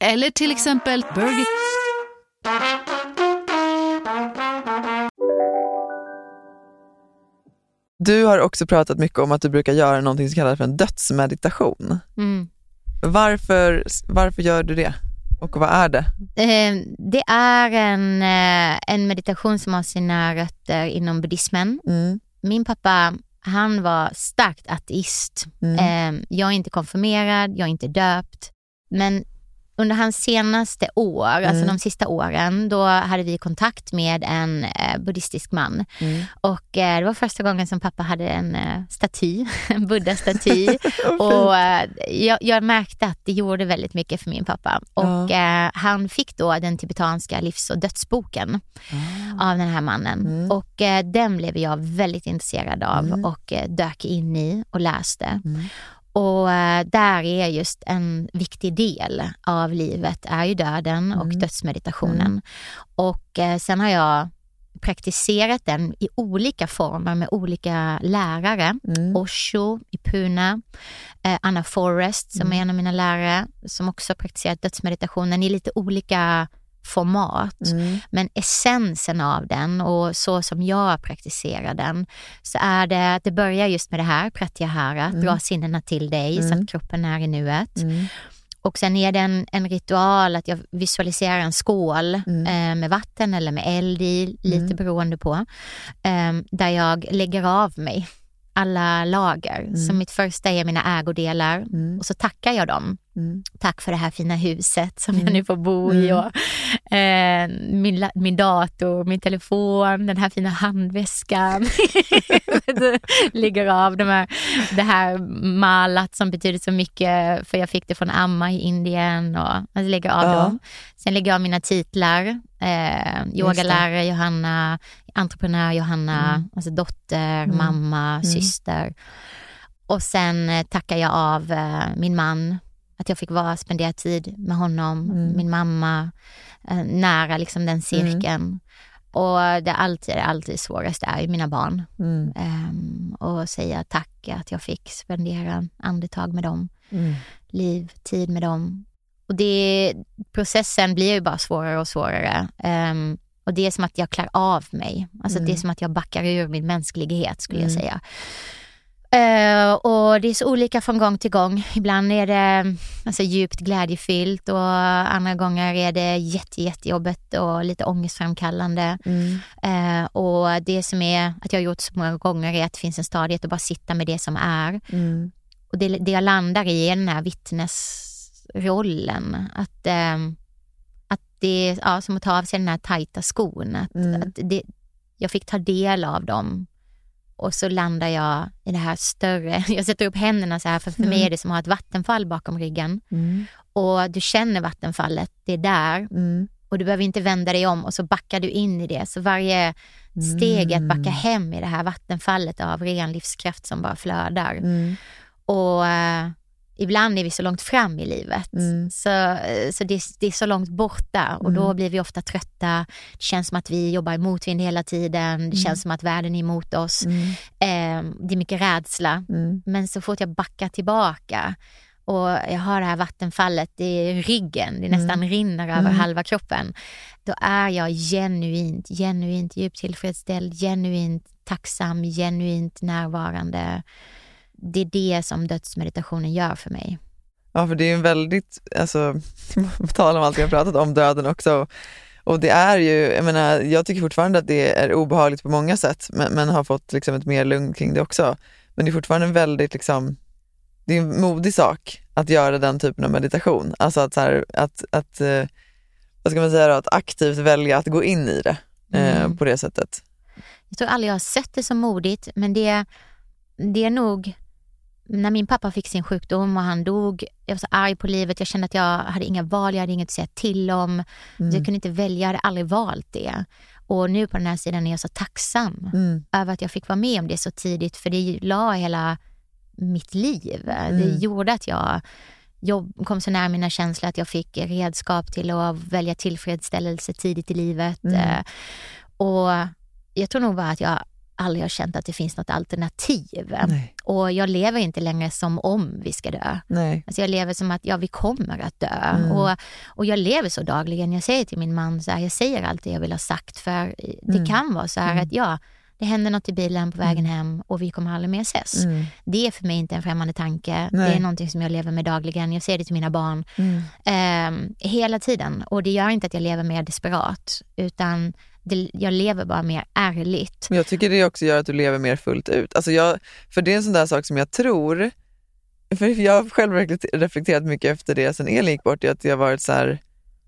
I: eller till exempel Burger...
E: Du har också pratat mycket om att du brukar göra någonting som kallas för en dödsmeditation.
F: Mm.
E: Varför, varför gör du det? Och vad är det?
F: Eh, det är en, eh, en meditation som har sina rötter inom buddhismen.
E: Mm.
F: Min pappa han var starkt ateist.
E: Mm.
F: Eh, jag är inte konfirmerad, jag är inte döpt. Men under hans senaste år, alltså
E: Mm.
F: de sista åren, då hade vi kontakt med en eh, buddhistisk man.
E: Mm.
F: Och eh, det var första gången som pappa hade en eh, staty, en buddha-staty. och eh, jag, jag märkte att det gjorde väldigt mycket för min pappa. Och eh, han fick då den tibetanska livs och dödsboken av den här mannen. Och eh, den blev jag väldigt intresserad av och eh, dök in i och läste. Och eh, där är just en viktig del av livet är ju döden och dödsmeditationen. Och eh, sen har jag praktiserat den i olika former med olika lärare. Osho i Pune, eh, Anna Forrest som är en av mina lärare som också praktiserat dödsmeditationen i lite olika format. Men essensen av den och så som jag praktiserar den så är det att det börjar just med det här, pratyahara,
E: Mm.
F: dra sinnena till dig så
E: Mm.
F: att kroppen är i nuet.
E: Mm.
F: Och sen är det en, en ritual att jag visualiserar en skål
E: Mm.
F: eh, med vatten eller med eld i, lite beroende på. Eh, där jag lägger av mig alla lager.
E: Mm.
F: Så mitt första är mina ägodelar och så tackar jag dem.
E: Mm.
F: Tack för det här fina huset som jag nu får bo i. Och, eh, min, min dator, min telefon, den här fina handväskan. ligger av de här, det här malat som betyder så mycket för jag fick det från Amma i Indien. Och, alltså lägger av
E: Ja.
F: dem. Sen lägger jag av mina titlar. Eh, yogalärare Johanna, entreprenör Johanna,
E: Mm.
F: alltså dotter,
E: Mm.
F: mamma,
E: Mm.
F: syster. Och sen eh, tackar jag av eh, min man, att jag fick vara, spendera tid med honom,
E: Mm.
F: min mamma, eh, nära liksom den cirkeln. Och det är alltid, alltid svåraste är ju mina barn.
E: Mm.
F: Ehm, och säga tack att jag fick spendera andetag med dem,
E: Mm.
F: liv, tid med dem. Och det, processen blir ju bara svårare och svårare. Ehm, och det är som att jag klär av mig. Alltså
E: Mm.
F: det är som att jag backar ur min mänsklighet skulle jag
E: Mm.
F: säga. Eh, och det är så olika från gång till gång. Ibland är det alltså, djupt glädjefyllt och andra gånger är det jätte, jättejobbigt och lite ångestframkallande.
E: Mm.
F: Eh, och det som är att jag har gjort så många gånger är att det finns en stadighet att bara sitta med det som är.
E: Mm.
F: Och det, det jag landar i är den här vittnesrollen. Att, eh, att det är ja, som att ta av sig den här tajta skon. Att,
E: Mm.
F: att det, jag fick ta del av dem. Och så landar jag i det här större. Jag sätter upp händerna så här för för mig
E: Mm.
F: är det som att ha ett vattenfall bakom ryggen.
E: Mm.
F: Och du känner vattenfallet, det är där.
E: Mm.
F: Och du behöver inte vända dig om och så backar du in i det. Så varje steg är att backa
E: Mm.
F: hem i det här vattenfallet av ren livskraft som bara flödar.
E: Mm.
F: Och eh, ibland är vi så långt fram i livet.
E: Mm.
F: Så, eh, så det, det är så långt borta och då
E: Mm.
F: blir vi ofta trötta. Det känns som att vi jobbar i motvind hela tiden. Det
E: Mm.
F: känns som att världen är emot oss.
E: Mm.
F: Eh, det är mycket rädsla.
E: Mm.
F: Men så fort jag backar tillbaka och jag har det här vattenfallet i ryggen, det nästan rinner över
E: Mm.
F: halva kroppen. Då är jag genuint, genuint djupt tillfredsställd, genuint tacksam, genuint närvarande. Det är det som dödsmeditationen gör för mig.
E: Ja, för det är en väldigt, alltså, på tal om allt vi har pratat om, döden också. Och det är ju, jag menar, jag tycker fortfarande att det är obehagligt på många sätt, men, men har fått liksom ett mer lugn kring det också. Men det är fortfarande en väldigt, liksom, det är en modig sak att göra den typen av meditation. Alltså att, så här, att, att eh, vad ska man säga då, att aktivt välja att gå in i det eh,
F: Mm.
E: på det sättet.
F: Jag tror aldrig jag har sett det som modigt, men det, det är nog när min pappa fick sin sjukdom och han dog, jag var så arg på livet, jag kände att jag hade inga val, jag hade inget att säga till om.
E: Mm.
F: Jag kunde inte välja, jag hade aldrig valt det. Och nu på den här sidan är jag så tacksam
E: Mm.
F: över att jag fick vara med om det så tidigt, för det la hela mitt liv. Det
E: Mm.
F: gjorde att jag jobb, kom så nära mina känslor att jag fick redskap till att välja tillfredsställelse tidigt i livet.
E: Mm.
F: Eh, Och jag tror nog bara att jag aldrig har känt att det finns något alternativ.
E: Nej.
F: Och jag lever inte längre som om vi ska dö.
E: Nej.
F: Alltså jag lever som att ja, vi kommer att dö.
E: Mm.
F: Och, och jag lever så dagligen. Jag säger till min man, så här, jag säger allt det jag vill ha sagt. För det
E: Mm.
F: kan vara så här
E: Mm.
F: att ja, det händer något i bilen på vägen hem och vi kommer aldrig mer ses.
E: Mm.
F: Det är för mig inte en främmande tanke.
E: Nej.
F: Det är någonting som jag lever med dagligen. Jag säger det till mina barn
E: Mm.
F: eh, hela tiden. Och det gör inte att jag lever mer desperat. Utan det, jag lever bara mer ärligt.
E: Men jag tycker det också gör att du lever mer fullt ut. Alltså jag, för det är en sån där sak som jag tror, för jag har själv reflekter- reflekterat mycket efter det sen Elin gick bort, att jag varit så här,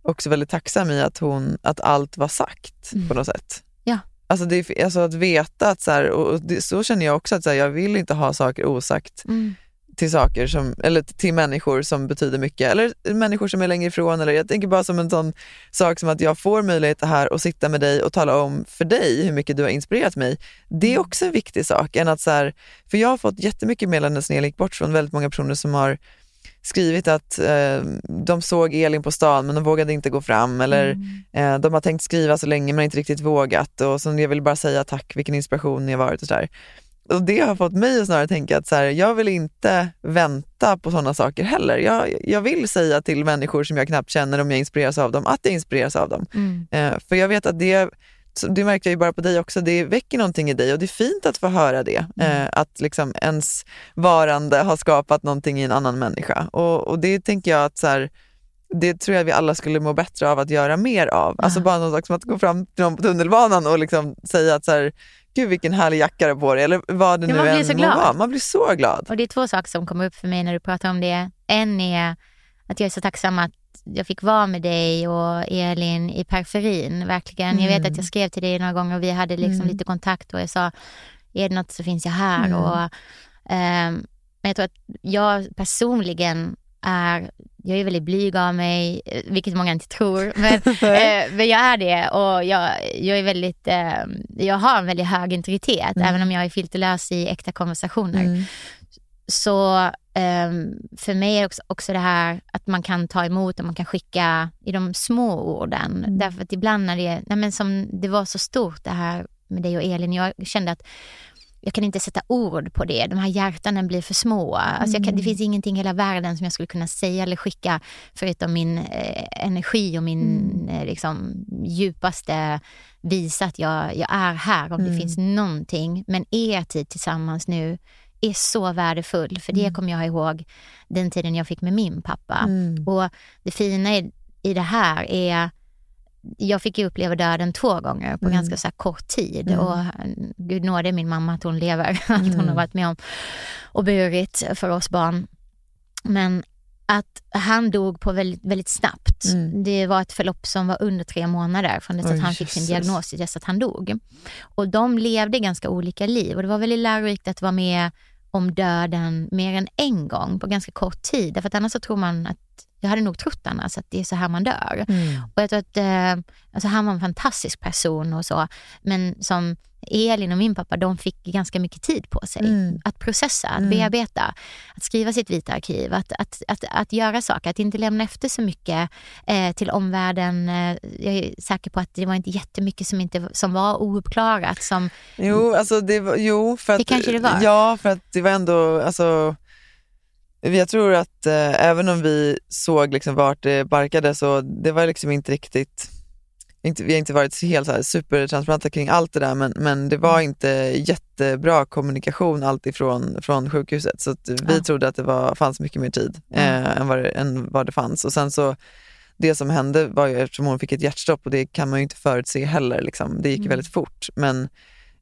E: också väldigt tacksam i att, hon, att allt var sagt
F: Mm.
E: på något sätt.
F: Ja.
E: Alltså, det, alltså att veta att så, här, och och det, så känner jag också att så här, jag vill inte ha saker osagt
F: Mm.
E: Till saker som, eller till människor som betyder mycket, eller människor som är längre ifrån. Eller jag tänker bara som en sån sak som att jag får möjlighet här att sitta med dig och tala om för dig hur mycket du har inspirerat mig. Det är också en viktig sak. Än att så här, för jag har fått jättemycket meddelanden sen Elin gick bort från väldigt många personer som har skrivit att eh, de såg Elin på stan men de vågade inte gå fram eller eh, de har tänkt skriva så länge men inte riktigt vågat och så jag vill bara säga tack, vilken inspiration ni har varit och sådär. Och det har fått mig att snarare tänka att så här, jag vill inte vänta på sådana saker heller. Jag, jag vill säga till människor som jag knappt känner om jag inspireras av dem, att jag inspireras av dem.
F: Mm.
E: Eh, för jag vet att det, det märker jag ju bara på dig också, det väcker någonting i dig och det är fint att få höra det. Eh, att liksom ens varande har skapat någonting i en annan människa. Och, och det tänker jag att så här, det tror jag vi alla skulle må bättre av att göra mer av. Alltså bara någon sak som att gå fram till någon på tunnelbanan och liksom säga att så här, gud vilken härlig jacka du har på dig, eller vad det
F: Ja,
E: nu
F: man blir
E: än
F: så
E: må
F: glad.
E: vara. Man blir så glad.
F: Och det är två saker som kommer upp för mig när du pratar om det. En är att jag är så tacksam att jag fick vara med dig och Elin i periferin. Verkligen. Jag vet
J: Mm.
F: att jag skrev till dig några gånger och vi hade liksom
J: Mm.
F: lite kontakt och jag sa, är det något så finns jag här.
J: Mm.
F: Och, ehm, men jag tror att jag personligen är, jag är väldigt blyg av mig, eh, vilket många inte tror. Men, eh, men jag är det och jag, jag är väldigt, eh, jag har en väldigt hög integritet
J: Mm.
F: även om jag är filterlös i äkta konversationer.
E: Mm.
F: Så ehm, för mig är också, också det här att man kan ta emot och man kan skicka i de små orden. Därför att ibland när det, nej men som det var så stort det här med dig och Elin, jag kände att jag kan inte sätta ord på det. De här hjärtanen blir för små. Alltså kan, det
J: Mm.
F: finns ingenting i hela världen som jag skulle kunna säga eller skicka förutom min eh, energi och min
J: Mm.
F: eh, liksom, djupaste visa att jag, jag är här om det
J: Mm.
F: finns någonting. Men er tid tillsammans nu är så värdefull. För det
J: Mm.
F: kommer jag ihåg den tiden jag fick med min pappa. Och det fina i, i det här är jag fick ju uppleva döden två gånger på
J: Mm.
F: ganska så kort tid.
J: Mm.
F: Och Gud nåde min mamma att hon lever, allt hon
J: Mm.
F: har varit med om och burit för oss barn. Men att han dog på väldigt, väldigt snabbt.
J: Mm.
F: Det var ett förlopp som var under tre månader från dess
J: Oj,
F: att han fick sin diagnos till dess att han dog. Och de levde ganska olika liv och det var väldigt lärorikt att vara med om döden mer än en gång på ganska kort tid. Därför att annars så tror man att, jag hade nog trott annars att det är så här man dör.
J: Mm.
F: Och jag tror att eh, alltså han var en fantastisk person och så. Men som Elin och min pappa, de fick ganska mycket tid på sig
J: Mm.
F: att processa, att
J: Mm.
F: bearbeta, att skriva sitt vita arkiv, att, att, att, att göra saker, att inte lämna efter så mycket eh, till omvärlden. Eh, jag är säker på att det var inte jättemycket som, inte, som var ouppklarat. Som,
E: Jo, alltså det, jo för att,
F: Det kanske det var.
E: Ja, för att det var ändå, alltså, jag tror att eh, även om vi såg liksom vart det barkade så det var liksom inte riktigt, inte, vi har inte varit helt så här supertransparenta kring allt det där men, men det var inte jättebra kommunikation alltifrån från sjukhuset så vi
J: Ja.
E: trodde att det var, fanns mycket mer tid
J: Mm.
E: eh, än, vad det, än vad det fanns och sen så det som hände var ju eftersom hon fick ett hjärtstopp och det kan man ju inte förutse heller. Liksom. Det gick
J: Mm.
E: väldigt fort. Men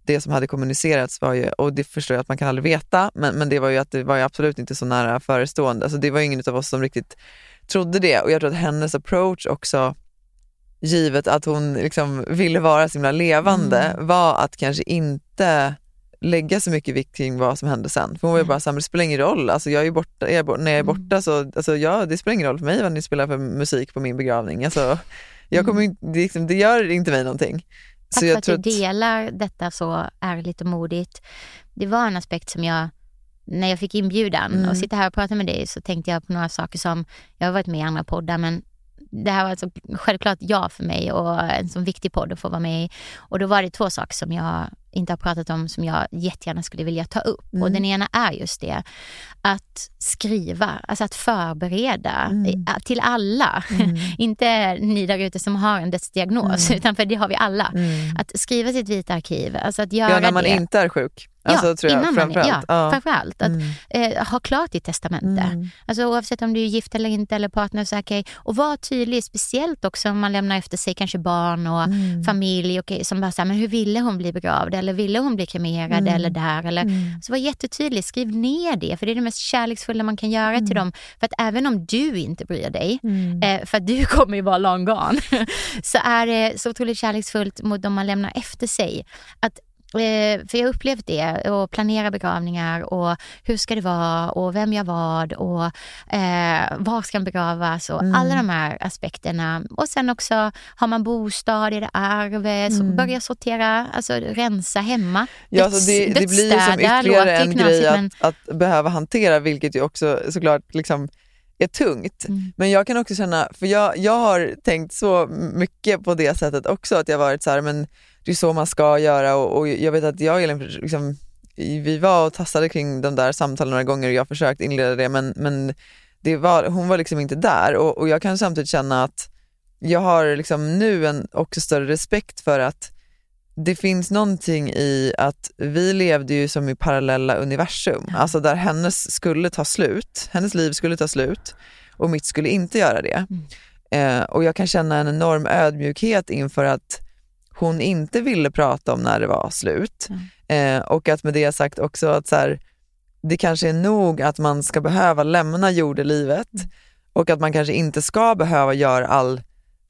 E: det som hade kommunicerats var ju, och det förstår jag att man kan aldrig veta, men, men det var ju att det var ju absolut inte så nära förestående. Alltså det var ingen av oss som riktigt trodde det. Och jag tror att hennes approach också, givet att hon liksom ville vara så himla levande,
J: Mm.
E: var att kanske inte lägga så mycket vikt kring vad som hände sen. För hon var ju bara så här, men det spelar ingen roll. Alltså jag är borta, jag är borta, när jag är
J: Mm.
E: borta så, alltså jag, det spelar ingen roll för mig vad ni spelar för musik på min begravning. Alltså, jag kommer, det, liksom, det gör inte mig någonting.
F: Tack
E: Så
F: för
E: jag
F: att
E: tror
F: du delar detta så ärligt och modigt. Det var en aspekt som jag, när jag fick inbjudan
J: Mm.
F: och sitta här och prata med dig så tänkte jag på några saker som, jag har varit med i andra poddar men det här var alltså självklart ja för mig och en så viktig podd att få vara med i. Och då var det två saker som jag inte har pratat om som jag jättegärna skulle vilja ta upp.
J: Mm.
F: Och den ena är just det, att skriva, alltså att förbereda
J: Mm.
F: eh, till alla.
J: Mm.
F: inte ni där ute som har en dödsdiagnos,
E: Mm.
F: utan för det har vi alla.
E: Mm.
F: Att skriva sitt vita arkiv, alltså att göra
E: Ja, när man
F: det.
E: inte är sjuk. Alltså,
F: ja,
E: tror jag,
F: innan man,
E: framförallt.
F: ja,
E: Ja.
F: framförallt. Att
E: Mm.
F: eh, ha klart ditt testamente.
E: Mm.
F: Alltså, oavsett om du är gift eller inte eller partner. Så, okej. Och var tydlig, speciellt också om man lämnar efter sig kanske barn och
E: Mm.
F: familj. okej, som bara säger, men hur ville hon bli begravd? Eller ville hon bli kremerad?
E: Mm.
F: Eller där? Eller,
E: Mm.
F: Så var jättetydlig, skriv ner det. För det är det mest kärleksfulla man kan göra till dem. För att även om du inte bryr dig,
E: Mm.
F: eh, för att du kommer ju vara long gone, så är det så otroligt kärleksfullt mot de man lämnar efter sig. Att för jag har upplevt det och planera begravningar och hur ska det vara och vem gör vad och eh, var ska den begravas och
E: Mm.
F: alla de här aspekterna. Och sen också, har man bostad, är det arv?
E: Mm.
F: börja sortera, alltså rensa hemma.
E: Ja, alltså det, det blir som ytterligare en
F: knasigt,
E: grej att,
F: men-
E: att behöva hantera, vilket ju också såklart liksom är tungt.
F: Mm.
E: Men jag kan också känna, för jag, jag har tänkt så mycket på det sättet också, att jag varit så här, men det är så man ska göra och, och jag vet att jag och Elin, liksom, vi var och tassade kring de där samtalen några gånger och jag har försökt inleda det men, men det var, hon var liksom inte där och, och jag kan samtidigt känna att jag har liksom nu en också större respekt för att det finns någonting i att vi levde ju som i parallella universum, alltså där hennes skulle ta slut, hennes liv skulle ta slut och mitt skulle inte göra det. Eh, och jag kan känna en enorm ödmjukhet inför att hon inte ville prata om när det var slut. Eh, och att med det sagt också att så här, det kanske är nog att man ska behöva lämna jordelivet och att man kanske inte ska behöva göra all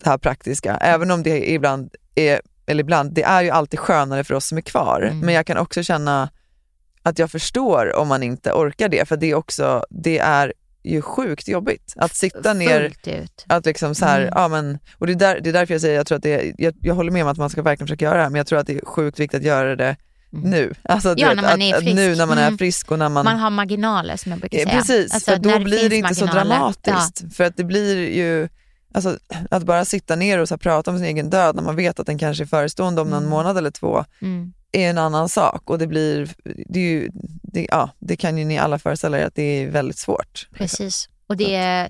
E: det här praktiska, även om det ibland är, eller ibland, det är ju alltid skönare för oss som är kvar. Men jag kan också känna att jag förstår om man inte orkar det, för det är också, det är ju sjukt jobbigt att sitta ner, att liksom så här,
F: Mm.
E: ja men, och det är, där, det är därför jag säger, jag tror att det är, jag, jag håller med om att man ska verkligen försöka göra det här, men jag tror att det är sjukt viktigt att göra det nu. Alltså,
F: Ja,
E: vet,
F: när man är frisk.
E: nu när man är
F: Mm.
E: frisk och när man,
F: Man har marginaler som jag brukar
E: Eh,
F: säga.
E: Precis,
F: Alltså,
E: för då blir
F: finns
E: det inte så
F: marginaler.
E: dramatiskt. För att det blir ju, alltså, att bara sitta ner och så prata om sin egen död när man vet att den kanske är förestående om någon
F: Mm.
E: månad eller två,
F: Mm.
E: är en annan sak. Och det blir, det, är ju, det, ja, det kan ju ni alla föreställa er att det är väldigt svårt.
F: Precis. Och det,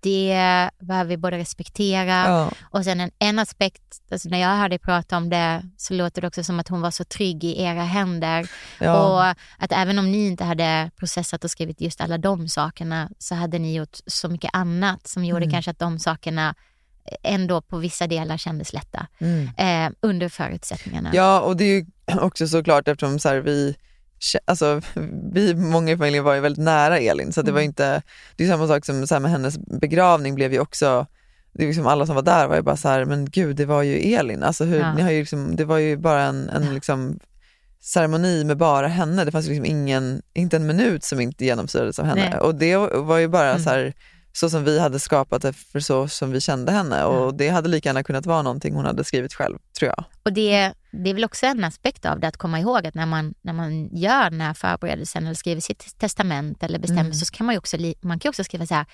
F: det behöver vi både respektera
E: Ja.
F: och sen en, en aspekt, alltså när jag hör dig prata om det så låter det också som att hon var så trygg i era händer.
E: Ja.
F: Och att även om ni inte hade processat och skrivit just alla de sakerna så hade ni gjort så mycket annat som gjorde
E: Mm.
F: kanske att de sakerna ändå på vissa delar kändes lätta.
E: Mm.
F: Eh, under förutsättningarna.
E: Ja, och det är ju också såklart eftersom så här, vi, alltså, vi, många i familjen var ju väldigt nära Elin, så det var
F: Mm.
E: inte, det är samma sak som så med hennes begravning blev ju också, det är liksom alla som var där var ju bara så här, men gud det var ju Elin, alltså hur,
F: Ja.
E: ni har ju liksom, det var ju bara en, en liksom, ceremoni med bara henne, det fanns liksom ingen, inte en minut som inte genomsyrades av henne.
F: Nej.
E: Och det var ju bara
F: Mm.
E: så här, så som vi hade skapat det för så som vi kände henne och det hade lika gärna kunnat vara någonting hon hade skrivit själv, tror jag.
F: Och det, det är väl också en aspekt av det att komma ihåg att när man, när man gör den här förberedelsen eller skriver sitt testament eller bestämmer
E: Mm.
F: så kan man ju också, man kan också skriva så här,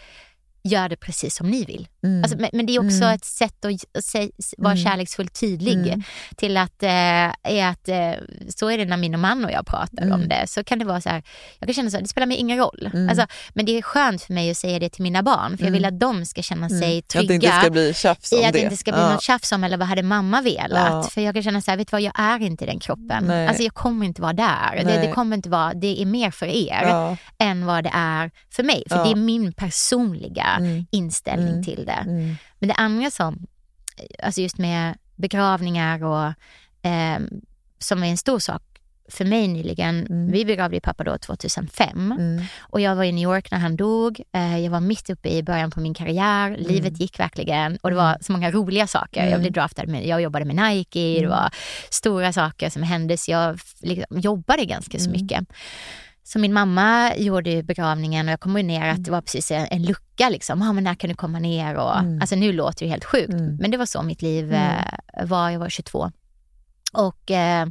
F: gör det precis som ni vill.
E: Mm.
F: Alltså, men, men det är också
E: Mm.
F: ett sätt att att säg, s- vara
E: Mm.
F: kärleksfullt tydlig.
E: Mm.
F: Till att, eh, är att eh, så är det när min man och jag pratar
E: Mm.
F: om det. Så kan det vara så här, jag kan känna så här, det spelar mig ingen roll.
E: Mm.
F: Alltså, men det är skönt för mig att säga det till mina barn. För jag vill
E: Mm.
F: att de ska känna
E: Mm.
F: sig
E: Att
F: trygga.
E: det inte ska bli tjafs om
F: I att det inte ska bli
E: Ja.
F: något tjafs om eller vad hade mamma velat.
E: Ja.
F: För jag kan känna så här, vet du vad, jag är inte i den kroppen.
E: Nej.
F: Alltså jag kommer inte vara där. Det, det kommer inte vara, det är mer för er
E: Ja.
F: än vad det är för mig. För det är min personliga
E: Mm.
F: inställning
E: Mm.
F: till det.
E: Mm.
F: Men det andra som, alltså just med begravningar och eh, som är en stor sak för mig nyligen, vi begravde pappa då 2005
E: Mm.
F: och jag var i New York när han dog. Eh, jag var mitt uppe i början på min karriär. Livet gick verkligen och det var så många roliga saker. Jag
E: Mm.
F: blev draftad med, jag jobbade med Nike, det
E: Mm.
F: var stora saker som hände så jag liksom jobbade ganska så
E: Mm.
F: mycket. Så min mamma gjorde ju begravningen och jag kom ner att det var precis en, en lucka liksom. Ah, men när kan du komma ner? Och,
E: Mm.
F: Alltså nu låter det helt sjukt,
E: Mm.
F: men det var så mitt liv
E: Mm.
F: eh, var. Jag var 22. Och eh,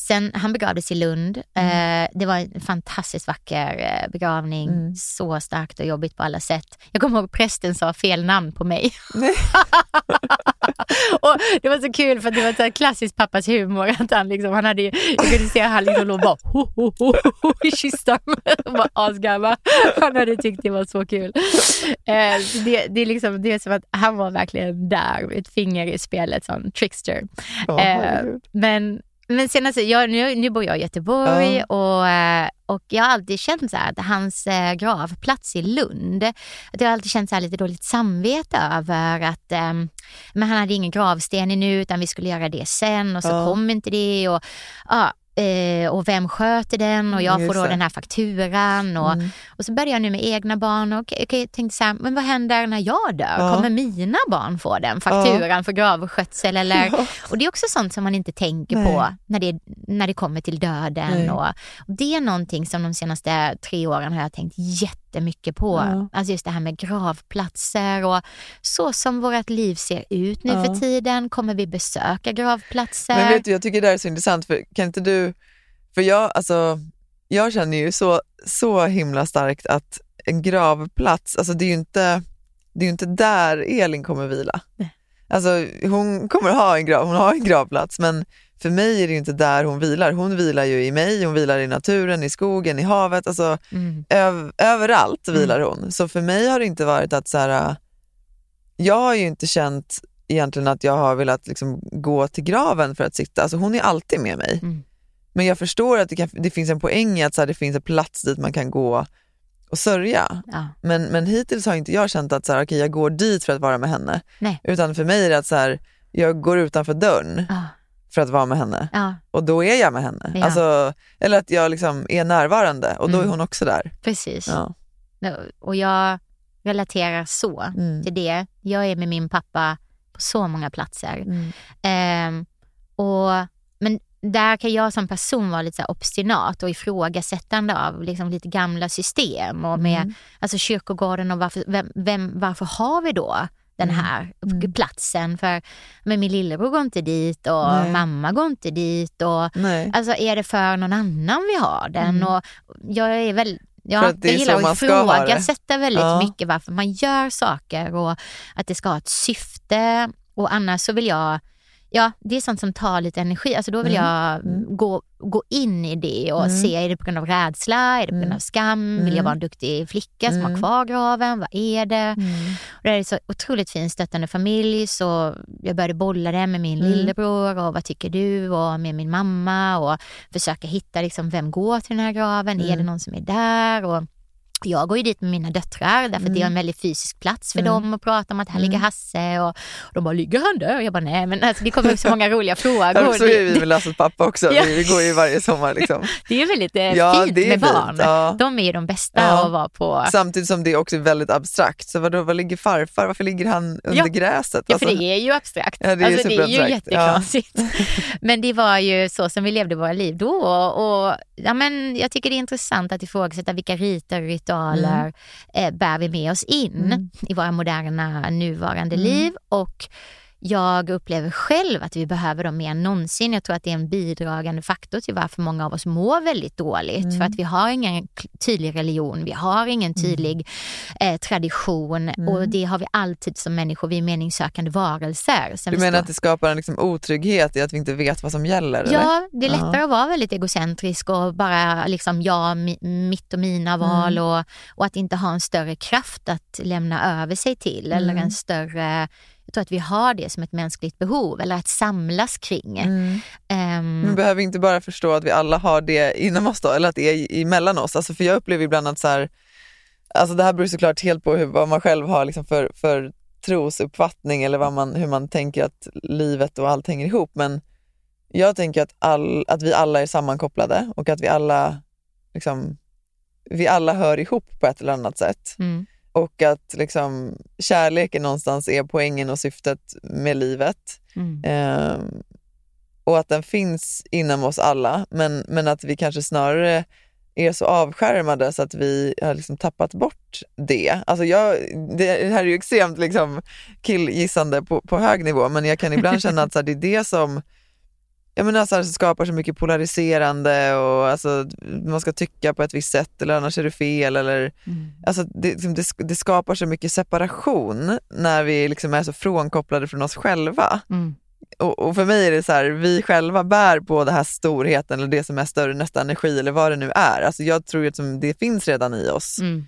F: sen, han begravdes i Lund. Eh, det var en fantastiskt vacker eh, begravning.
E: Mm.
F: Så starkt och jobbigt på alla sätt. Jag kommer ihåg prästen sa fel namn på mig. och det var så kul för att det var så klassisk pappas humor. Att han liksom, han hade, jag kunde se att han liksom låg bara ho, ho, ho, ho, i kistan. Var asgammal. Han hade tyckt det var så kul. Eh, så det, det, är liksom, det är som att han var verkligen där med ett finger i spelet, sån trickster.
E: Herregud.
F: men men sen alltså, jag, nu, nu bor jag i Göteborg
E: Ja.
F: och, eh, och jag har alltid känt så här att hans eh, gravplats i Lund, att jag har alltid känt så här lite dåligt samvete över att eh, men han hade ingen gravsten nu utan vi skulle göra det sen och så
E: Ja.
F: kom inte det. Och, ja, eh, och vem sköter den och jag
E: Just
F: får då
E: det.
F: den här fakturan. Och,
E: Mm.
F: och så började jag nu med egna barn och okej, jag tänkte så här, men vad händer när jag dör?
E: Ja.
F: Kommer mina barn få den fakturan för gravskötsel? Eller? Och det är också sånt som man inte tänker
E: Nej.
F: på när det, när det kommer till döden. Och, och det är någonting som de senaste tre åren har jag tänkt jättemycket på.
E: Ja.
F: Alltså just det här med gravplatser och så som vårt liv ser ut nu
E: Ja.
F: för tiden. Kommer vi besöka gravplatser?
E: Men vet du, jag tycker det här är så intressant, för kan inte du, för jag, alltså, jag känner ju så, så himla starkt att en gravplats, alltså det är ju inte, det är inte där Elin kommer vila. Alltså hon kommer ha en grav, hon har en gravplats, men för mig är det ju inte där hon vilar. Hon vilar ju i mig, hon vilar i naturen, i skogen, i havet, alltså
F: Mm.
E: öv, överallt vilar hon. Så för mig har det inte varit att så här, jag har ju inte känt egentligen att jag har velat liksom gå till graven för att sitta. Alltså hon är alltid med mig.
F: Mm.
E: Men jag förstår att det, kan, det finns en poäng i att så här, det finns en plats dit man kan gå och sörja.
F: Ja.
E: Men, men hittills har inte jag känt att så här, okay, jag går dit för att vara med henne.
F: Nej.
E: Utan för mig är det att så här, jag går utanför dörren
F: Ja.
E: För att vara med henne.
F: Ja,
E: Och då är jag med henne.
F: Ja.
E: Alltså, eller att jag liksom är närvarande och då är
F: Mm.
E: hon också där.
F: precis.
E: Ja.
F: Och jag relaterar så
E: Mm.
F: till det. Jag är med min pappa på så många platser.
E: Mm.
F: Ehm, och, men där kan jag som person vara lite så obstinat och ifrågasättande av liksom lite gamla system och med
E: Mm.
F: alltså kyrkogården och varför, vem, vem, varför har vi då den
E: Mm.
F: här platsen? För men min lillebror går inte dit och
E: Nej.
F: mamma går inte dit. Och,
E: Nej.
F: Alltså är det för någon annan vi har den?
E: Mm.
F: Och jag är väl Ja, jag gillar att ifrågasätta väldigt
E: Ja.
F: mycket varför man gör saker och att det ska ha ett syfte. Och annars så vill jag, ja det är sånt som tar lite energi. Alltså då vill
E: Mm.
F: jag gå, gå in i det och
E: Mm.
F: se, är det på grund av rädsla? Är det på grund
E: Mm.
F: av skam? Vill jag
E: Mm.
F: vara en duktig flicka som
E: Mm.
F: har kvar graven? Vad är det? Och det är så otroligt fin stöttande familj så jag började bolla det med min
E: Mm.
F: lillebror och vad tycker du och med min mamma och försöka hitta liksom, vem går till den här graven? Är
E: Mm.
F: det någon som är där? Och jag går ju dit med mina döttrar därför att det är en väldigt fysisk plats för
E: Mm.
F: dem att prata om att här
E: Mm.
F: ligger Hasse och, och de bara, ligger han där? Och jag bara, nej men alltså, det kommer upp så många roliga frågor.
E: Så är vi med Lasses pappa också.
F: Ja.
E: Vi, går ju varje sommar. Liksom.
F: Det är väldigt eh,
E: Ja,
F: fint med
E: fint,
F: barn.
E: ja.
F: De är ju de bästa
E: Ja.
F: att vara på.
E: Samtidigt som det också är väldigt abstrakt. Så vadå, var ligger farfar? Varför ligger han under
F: Ja.
E: gräset?
F: Ja, för
E: Alltså,
F: det är ju abstrakt.
E: Ja, det är
F: alltså, det är ju jätteknasigt. Men det var ju så som vi levde våra liv då. Och, ja, men jag tycker det är intressant att ifrågasätta vilka riter och ritualer eh, bär vi med oss in
E: Mm.
F: i våra moderna nuvarande
E: Mm.
F: liv. Och jag upplever själv att vi behöver dem mer än någonsin. Jag tror att det är en bidragande faktor till varför många av oss mår väldigt dåligt.
E: Mm.
F: För att vi har ingen tydlig religion, vi har ingen tydlig eh, tradition
E: Mm.
F: och det har vi alltid som människor, vi är meningssökande varelser. Sen
E: Du menar
F: förstår-
E: att det skapar en liksom otrygghet i att vi inte vet vad som gäller? eller?
F: Ja, det är
E: Ja.
F: lättare att vara väldigt egocentrisk och bara liksom jag, mi, mitt och mina val
E: Mm.
F: och, och att inte ha en större kraft att lämna över sig till eller
E: Mm.
F: en större jag tror att vi har det som ett mänskligt behov eller att samlas kring.
E: Mm.
F: Ehm,
E: Men behöver inte bara förstå att vi alla har det inom oss då, eller att det är emellan oss? Alltså för jag upplever ibland att så här, alltså det här beror såklart helt på hur, vad man själv har liksom för, för trosuppfattning eller vad man, hur man tänker att livet och allt hänger ihop. Men jag tänker att, all, att vi alla är sammankopplade och att vi alla, liksom, vi alla hör ihop på ett eller annat sätt.
F: mm,
E: Och att liksom, kärleken någonstans är poängen och syftet med livet.
F: mm,
E: Ehm, och att den finns inom oss alla, men, men att vi kanske snarare är så avskärmade så att vi har liksom tappat bort det. Alltså jag, det här är ju extremt liksom killgissande på, på hög nivå, men jag kan ibland känna att så här, det är det som jag menar, så här, skapar så mycket polariserande och alltså, man ska tycka på ett visst sätt eller annars är det fel. Eller,
F: mm.
E: alltså, det, liksom, det, det skapar så mycket separation när vi liksom är så frånkopplade från oss själva.
F: Mm.
E: Och, och för mig är det så här, vi själva bär på det här storheten eller det som är större, nästa energi eller vad det nu är. Alltså jag tror att det finns redan i oss.
F: Mm.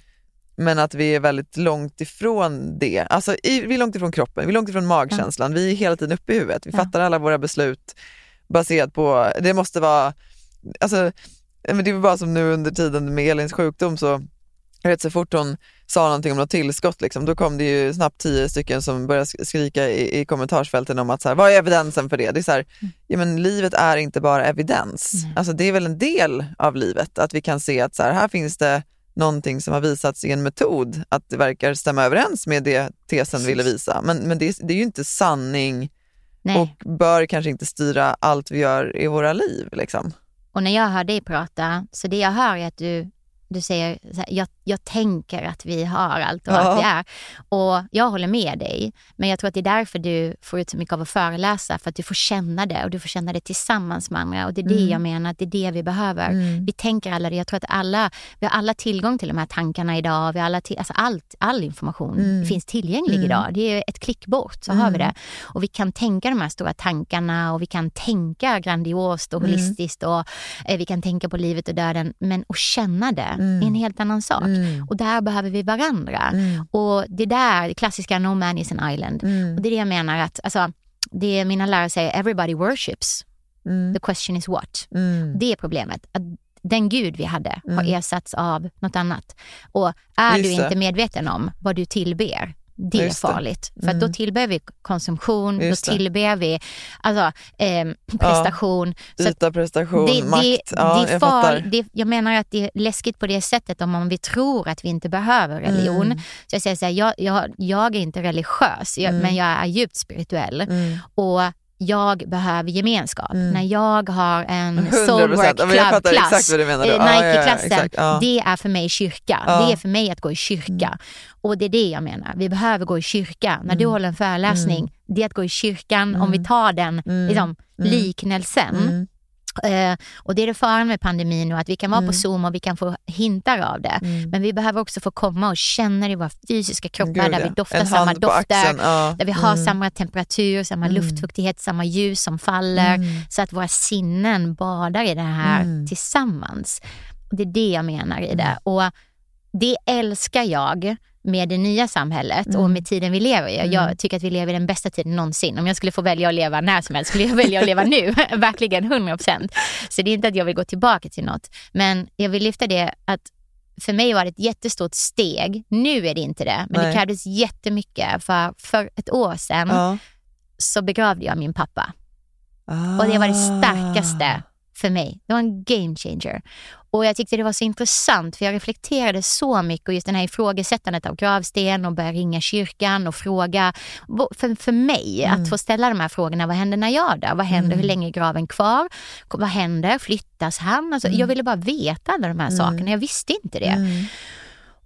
E: Men att vi är väldigt långt ifrån det. Alltså vi är långt ifrån kroppen, vi är långt ifrån magkänslan. Vi är hela tiden uppe i huvudet. Vi
F: Ja.
E: fattar alla våra beslut baserat på, det måste vara, alltså, men det var bara som nu under tiden med Elins sjukdom så vet så fort hon sa någonting om något tillskott, liksom, då kom det ju snabbt tio stycken som började skrika i, i kommentarsfälten om att så här, vad är evidensen för det? Det är så här, ja, men livet är inte bara evidens.
F: Mm.
E: Alltså, det är väl en del av livet att vi kan se att så här, här finns det någonting som har visats i en metod att det verkar stämma överens med det tesen ville visa. Men, men det, det är ju inte sanning
F: Nej.
E: och bör kanske inte styra allt vi gör i våra liv. Liksom.
F: Och när jag hör dig prata, så det jag hör är att du, du säger så här, jag, jag tänker att vi har allt och
E: Ja.
F: att vi är. Och jag håller med dig, men jag tror att det är därför du får ut så mycket av att föreläsa, för att du får känna det och du får känna det tillsammans med andra. Och det är det
E: Mm.
F: jag menar, att det är det vi behöver.
E: Mm.
F: Vi tänker alla det. Jag tror att alla, vi har alla tillgång till de här tankarna idag. Vi har alla till, alltså allt, all information
E: Mm.
F: finns tillgänglig
E: Mm.
F: idag. Det är ett klick bort så har vi
E: Mm.
F: det. Och vi kan tänka de här stora tankarna och vi kan tänka grandiost och
E: Mm.
F: holistiskt och eh, vi kan tänka på livet och döden. Men att känna det är en helt annan sak.
E: Mm.
F: Och där behöver vi varandra.
E: Mm.
F: Och det där, det klassiska no man is an island.
E: Mm.
F: Och det är det jag menar att, alltså, det mina lärare säger, everybody worships.
E: Mm.
F: The question is what? Det är problemet. Att den gud vi hade har ersatts av något annat. Och är
E: Just
F: du inte medveten om vad du tillber, det är farligt. För
E: Mm.
F: då tillber vi konsumtion,
E: Just
F: då tillber vi alltså, ehm, prestation. Att
E: Yta, prestation,
F: det,
E: makt.
F: det,
E: ja,
F: det är
E: jag
F: far,
E: fattar.
F: det, jag menar att det är läskigt på det sättet om, om vi tror att vi inte behöver religion.
E: Mm.
F: Så jag säger så här, jag, jag, jag är inte religiös, jag,
E: Mm.
F: men jag är djupt spirituell.
E: Mm.
F: Och jag behöver gemenskap.
E: Mm.
F: När jag har en
E: 100%.
F: Soulwork Club-klass,
E: du Ja, ja,
F: Nike-klassen, det är för mig kyrka.
E: Ja.
F: Det är för mig att gå i kyrka. Och det är det jag menar, vi behöver gå i kyrka. När du
E: Mm.
F: håller en föreläsning, det är att gå i kyrkan, om vi tar den
E: Mm.
F: liksom,
E: Mm.
F: liknelsen. Eh, och det är det faran med pandemin nu, att vi kan vara
E: Mm.
F: på Zoom och vi kan få hintar av det.
E: Mm.
F: Men vi behöver också få komma och känna det i våra fysiska kroppar,
E: Gud,
F: där vi doftar samma dofter,
E: ja.
F: där vi har
E: Mm.
F: samma temperatur, samma
E: Mm.
F: luftfuktighet, samma ljus som faller.
E: Mm.
F: Så att våra sinnen badar i det här
E: Mm.
F: tillsammans. Och det är det jag menar i det. Och det älskar jag med det nya samhället och
E: Mm.
F: med tiden vi lever i.
E: Mm.
F: Jag tycker att vi lever i den bästa tiden någonsin. Om jag skulle få välja att leva när som helst skulle jag välja att leva nu. Verkligen 100%. Så det är inte att jag vill gå tillbaka till något. Men jag vill lyfta det att för mig var det ett jättestort steg. Nu är det inte det, men
E: Nej.
F: det krävdes jättemycket. För, för ett år sedan
E: Ja.
F: så begravde jag min pappa.
E: Ah.
F: Och det var det starkaste för mig. Det var en game changer. Och jag tyckte det var så intressant för jag reflekterade så mycket och just den här ifrågasättandet av gravsten och börja ringa kyrkan och fråga. För, för mig
E: Mm.
F: att få ställa de här frågorna, vad händer när jag dör? Vad händer?
E: Mm.
F: Hur länge är graven kvar? Vad händer? Flyttas han? Alltså,
E: Mm.
F: Jag ville bara veta alla de här
E: Mm.
F: sakerna. Jag visste inte det.
E: Mm.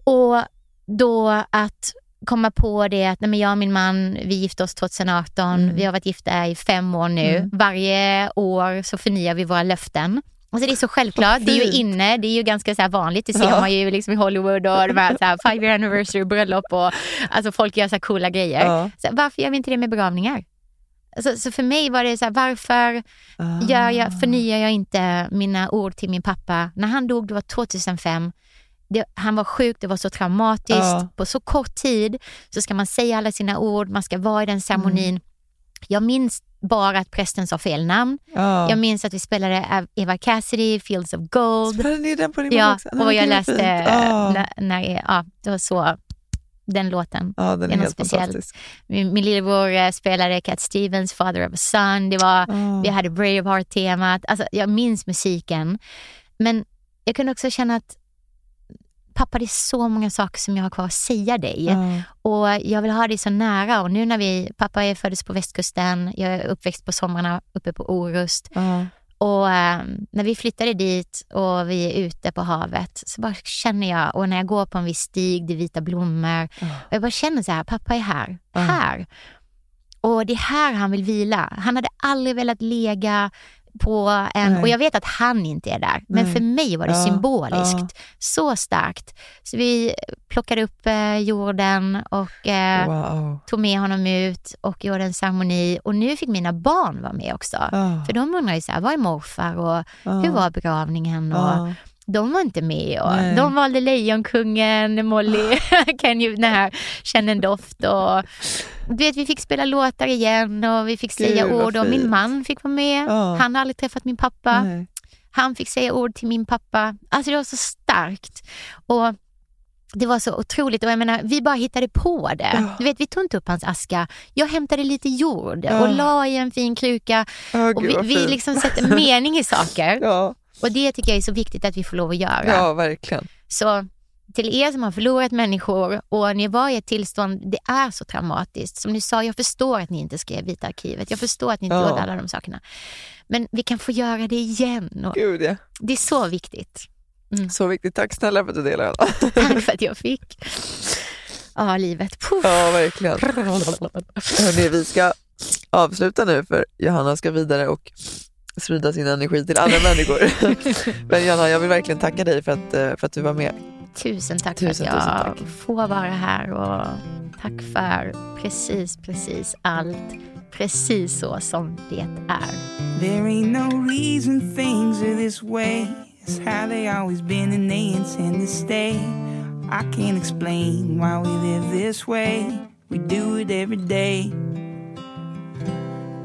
F: Och då att komma på det att nej men jag och min man, vi gifte oss 2018.
E: Mm.
F: Vi har varit gifta i fem år nu.
E: Mm.
F: Varje år så förnyar vi våra löften. Alltså det är så självklart. Det är ju inne, det är ju ganska så vanligt. Det ser
E: Ja.
F: man ju liksom i Hollywood och de här, så här five year anniversary bröllop och alltså folk gör så coola grejer.
E: Ja.
F: Så varför gör vi inte det med begravningar? Alltså, så för mig var det så här, varför gör jag, förnyar jag inte mina ord till min pappa? När han dog, det var 2005. Det, han var sjuk, det var så traumatiskt.
E: Ja.
F: På så kort tid så ska man säga alla sina ord, man ska vara i den ceremonin.
E: Mm.
F: Jag minns bara att prästen sa fel namn.
E: Ja.
F: Jag minns att vi spelade Ev- Eva Cassidy, Fields of Gold.
E: Spelade ni den på din
F: Ja,
E: också?
F: och jag läste
E: fint. Ja.
F: när, när, ja, det var så, den låten.
E: Ja, den är helt
F: speciellt.
E: fantastisk.
F: Min, min lillebror eh, spelade Cat Stevens, Father of a Son. Det var,
E: Ja.
F: Vi hade Braveheart-temat. Alltså, jag minns musiken. Men jag kunde också känna att pappa, det är så många saker som jag har kvar att säga dig.
E: Ja.
F: Och jag vill ha dig så nära. Och nu när vi, pappa är föddes på västkusten, jag är uppväxt på somrarna uppe på Orust.
E: Ja.
F: Och eh, när vi flyttade dit och vi är ute på havet så bara känner jag, och när jag går på en viss stig, det är vita blommor. Och jag bara känner så här, pappa är här, här. Och det är här han vill vila. Han hade aldrig velat lega på en,
E: Nej.
F: och jag vet att han inte är där, men
E: Nej.
F: för mig var det
E: Ja,
F: symboliskt.
E: ja.
F: Så starkt. Så vi plockade upp eh, jorden och eh,
E: Wow.
F: tog med honom ut och gjorde en ceremoni. Och nu fick mina barn vara med också.
E: Ja.
F: För de undrar ju så här, vad är morfar och hur var begravningen? Och. De var inte med. Och
E: Nej.
F: de valde Lejonkungen, Molly kan ju den här Känn en doft. Och, du vet, vi fick spela låtar igen och vi fick säga
E: Gud,
F: ord. Och min man fick vara med.
E: Ja.
F: Han har aldrig träffat min pappa.
E: Nej.
F: Han fick säga ord till min pappa. Alltså det var så starkt. Och det var så otroligt och jag menar, vi bara hittade på det.
E: Ja.
F: Du vet, vi tog inte upp hans aska. Jag hämtade lite jord
E: Ja.
F: och la i en fin kruka. Och vi, vi liksom sätter mening i saker.
E: Ja,
F: Och det tycker jag är så viktigt att vi får lov att göra.
E: ja, verkligen.
F: Så till er som har förlorat människor och ni var i ett tillstånd, det är så traumatiskt. Som ni sa, jag förstår att ni inte skrev Vita arkivet. Jag förstår att ni inte
E: Ja.
F: gjorde alla de sakerna. Men vi kan få göra det igen. Och
E: Gud, ja.
F: det är så viktigt.
E: Så viktigt. Tack snälla för att du. Anna.
F: Tack för att jag fick. Ja, livet. Puff.
E: Ja, verkligen. Hörrni, vi ska avsluta nu för Johanna ska vidare och sprida sin energi till andra människor. Men Johanna, jag vill verkligen tacka dig för att, eh, för att du var med.
F: Tusen tack
E: Tusen,
F: för att
E: tusen
F: jag får vara här och tack för precis, precis allt. Precis så som det är.
J: There ain't no reason things are this way. It's how they always been and they intend to stay. I can't explain why we live this way. We do it every day.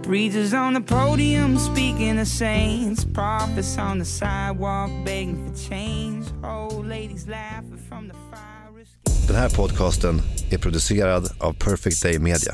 J: Preachers on the podium speaking of saints. Prophets on the sidewalk begging for change. Old ladies laughing from the fire.
K: Den här podcasten är producerad av Perfect Day Media.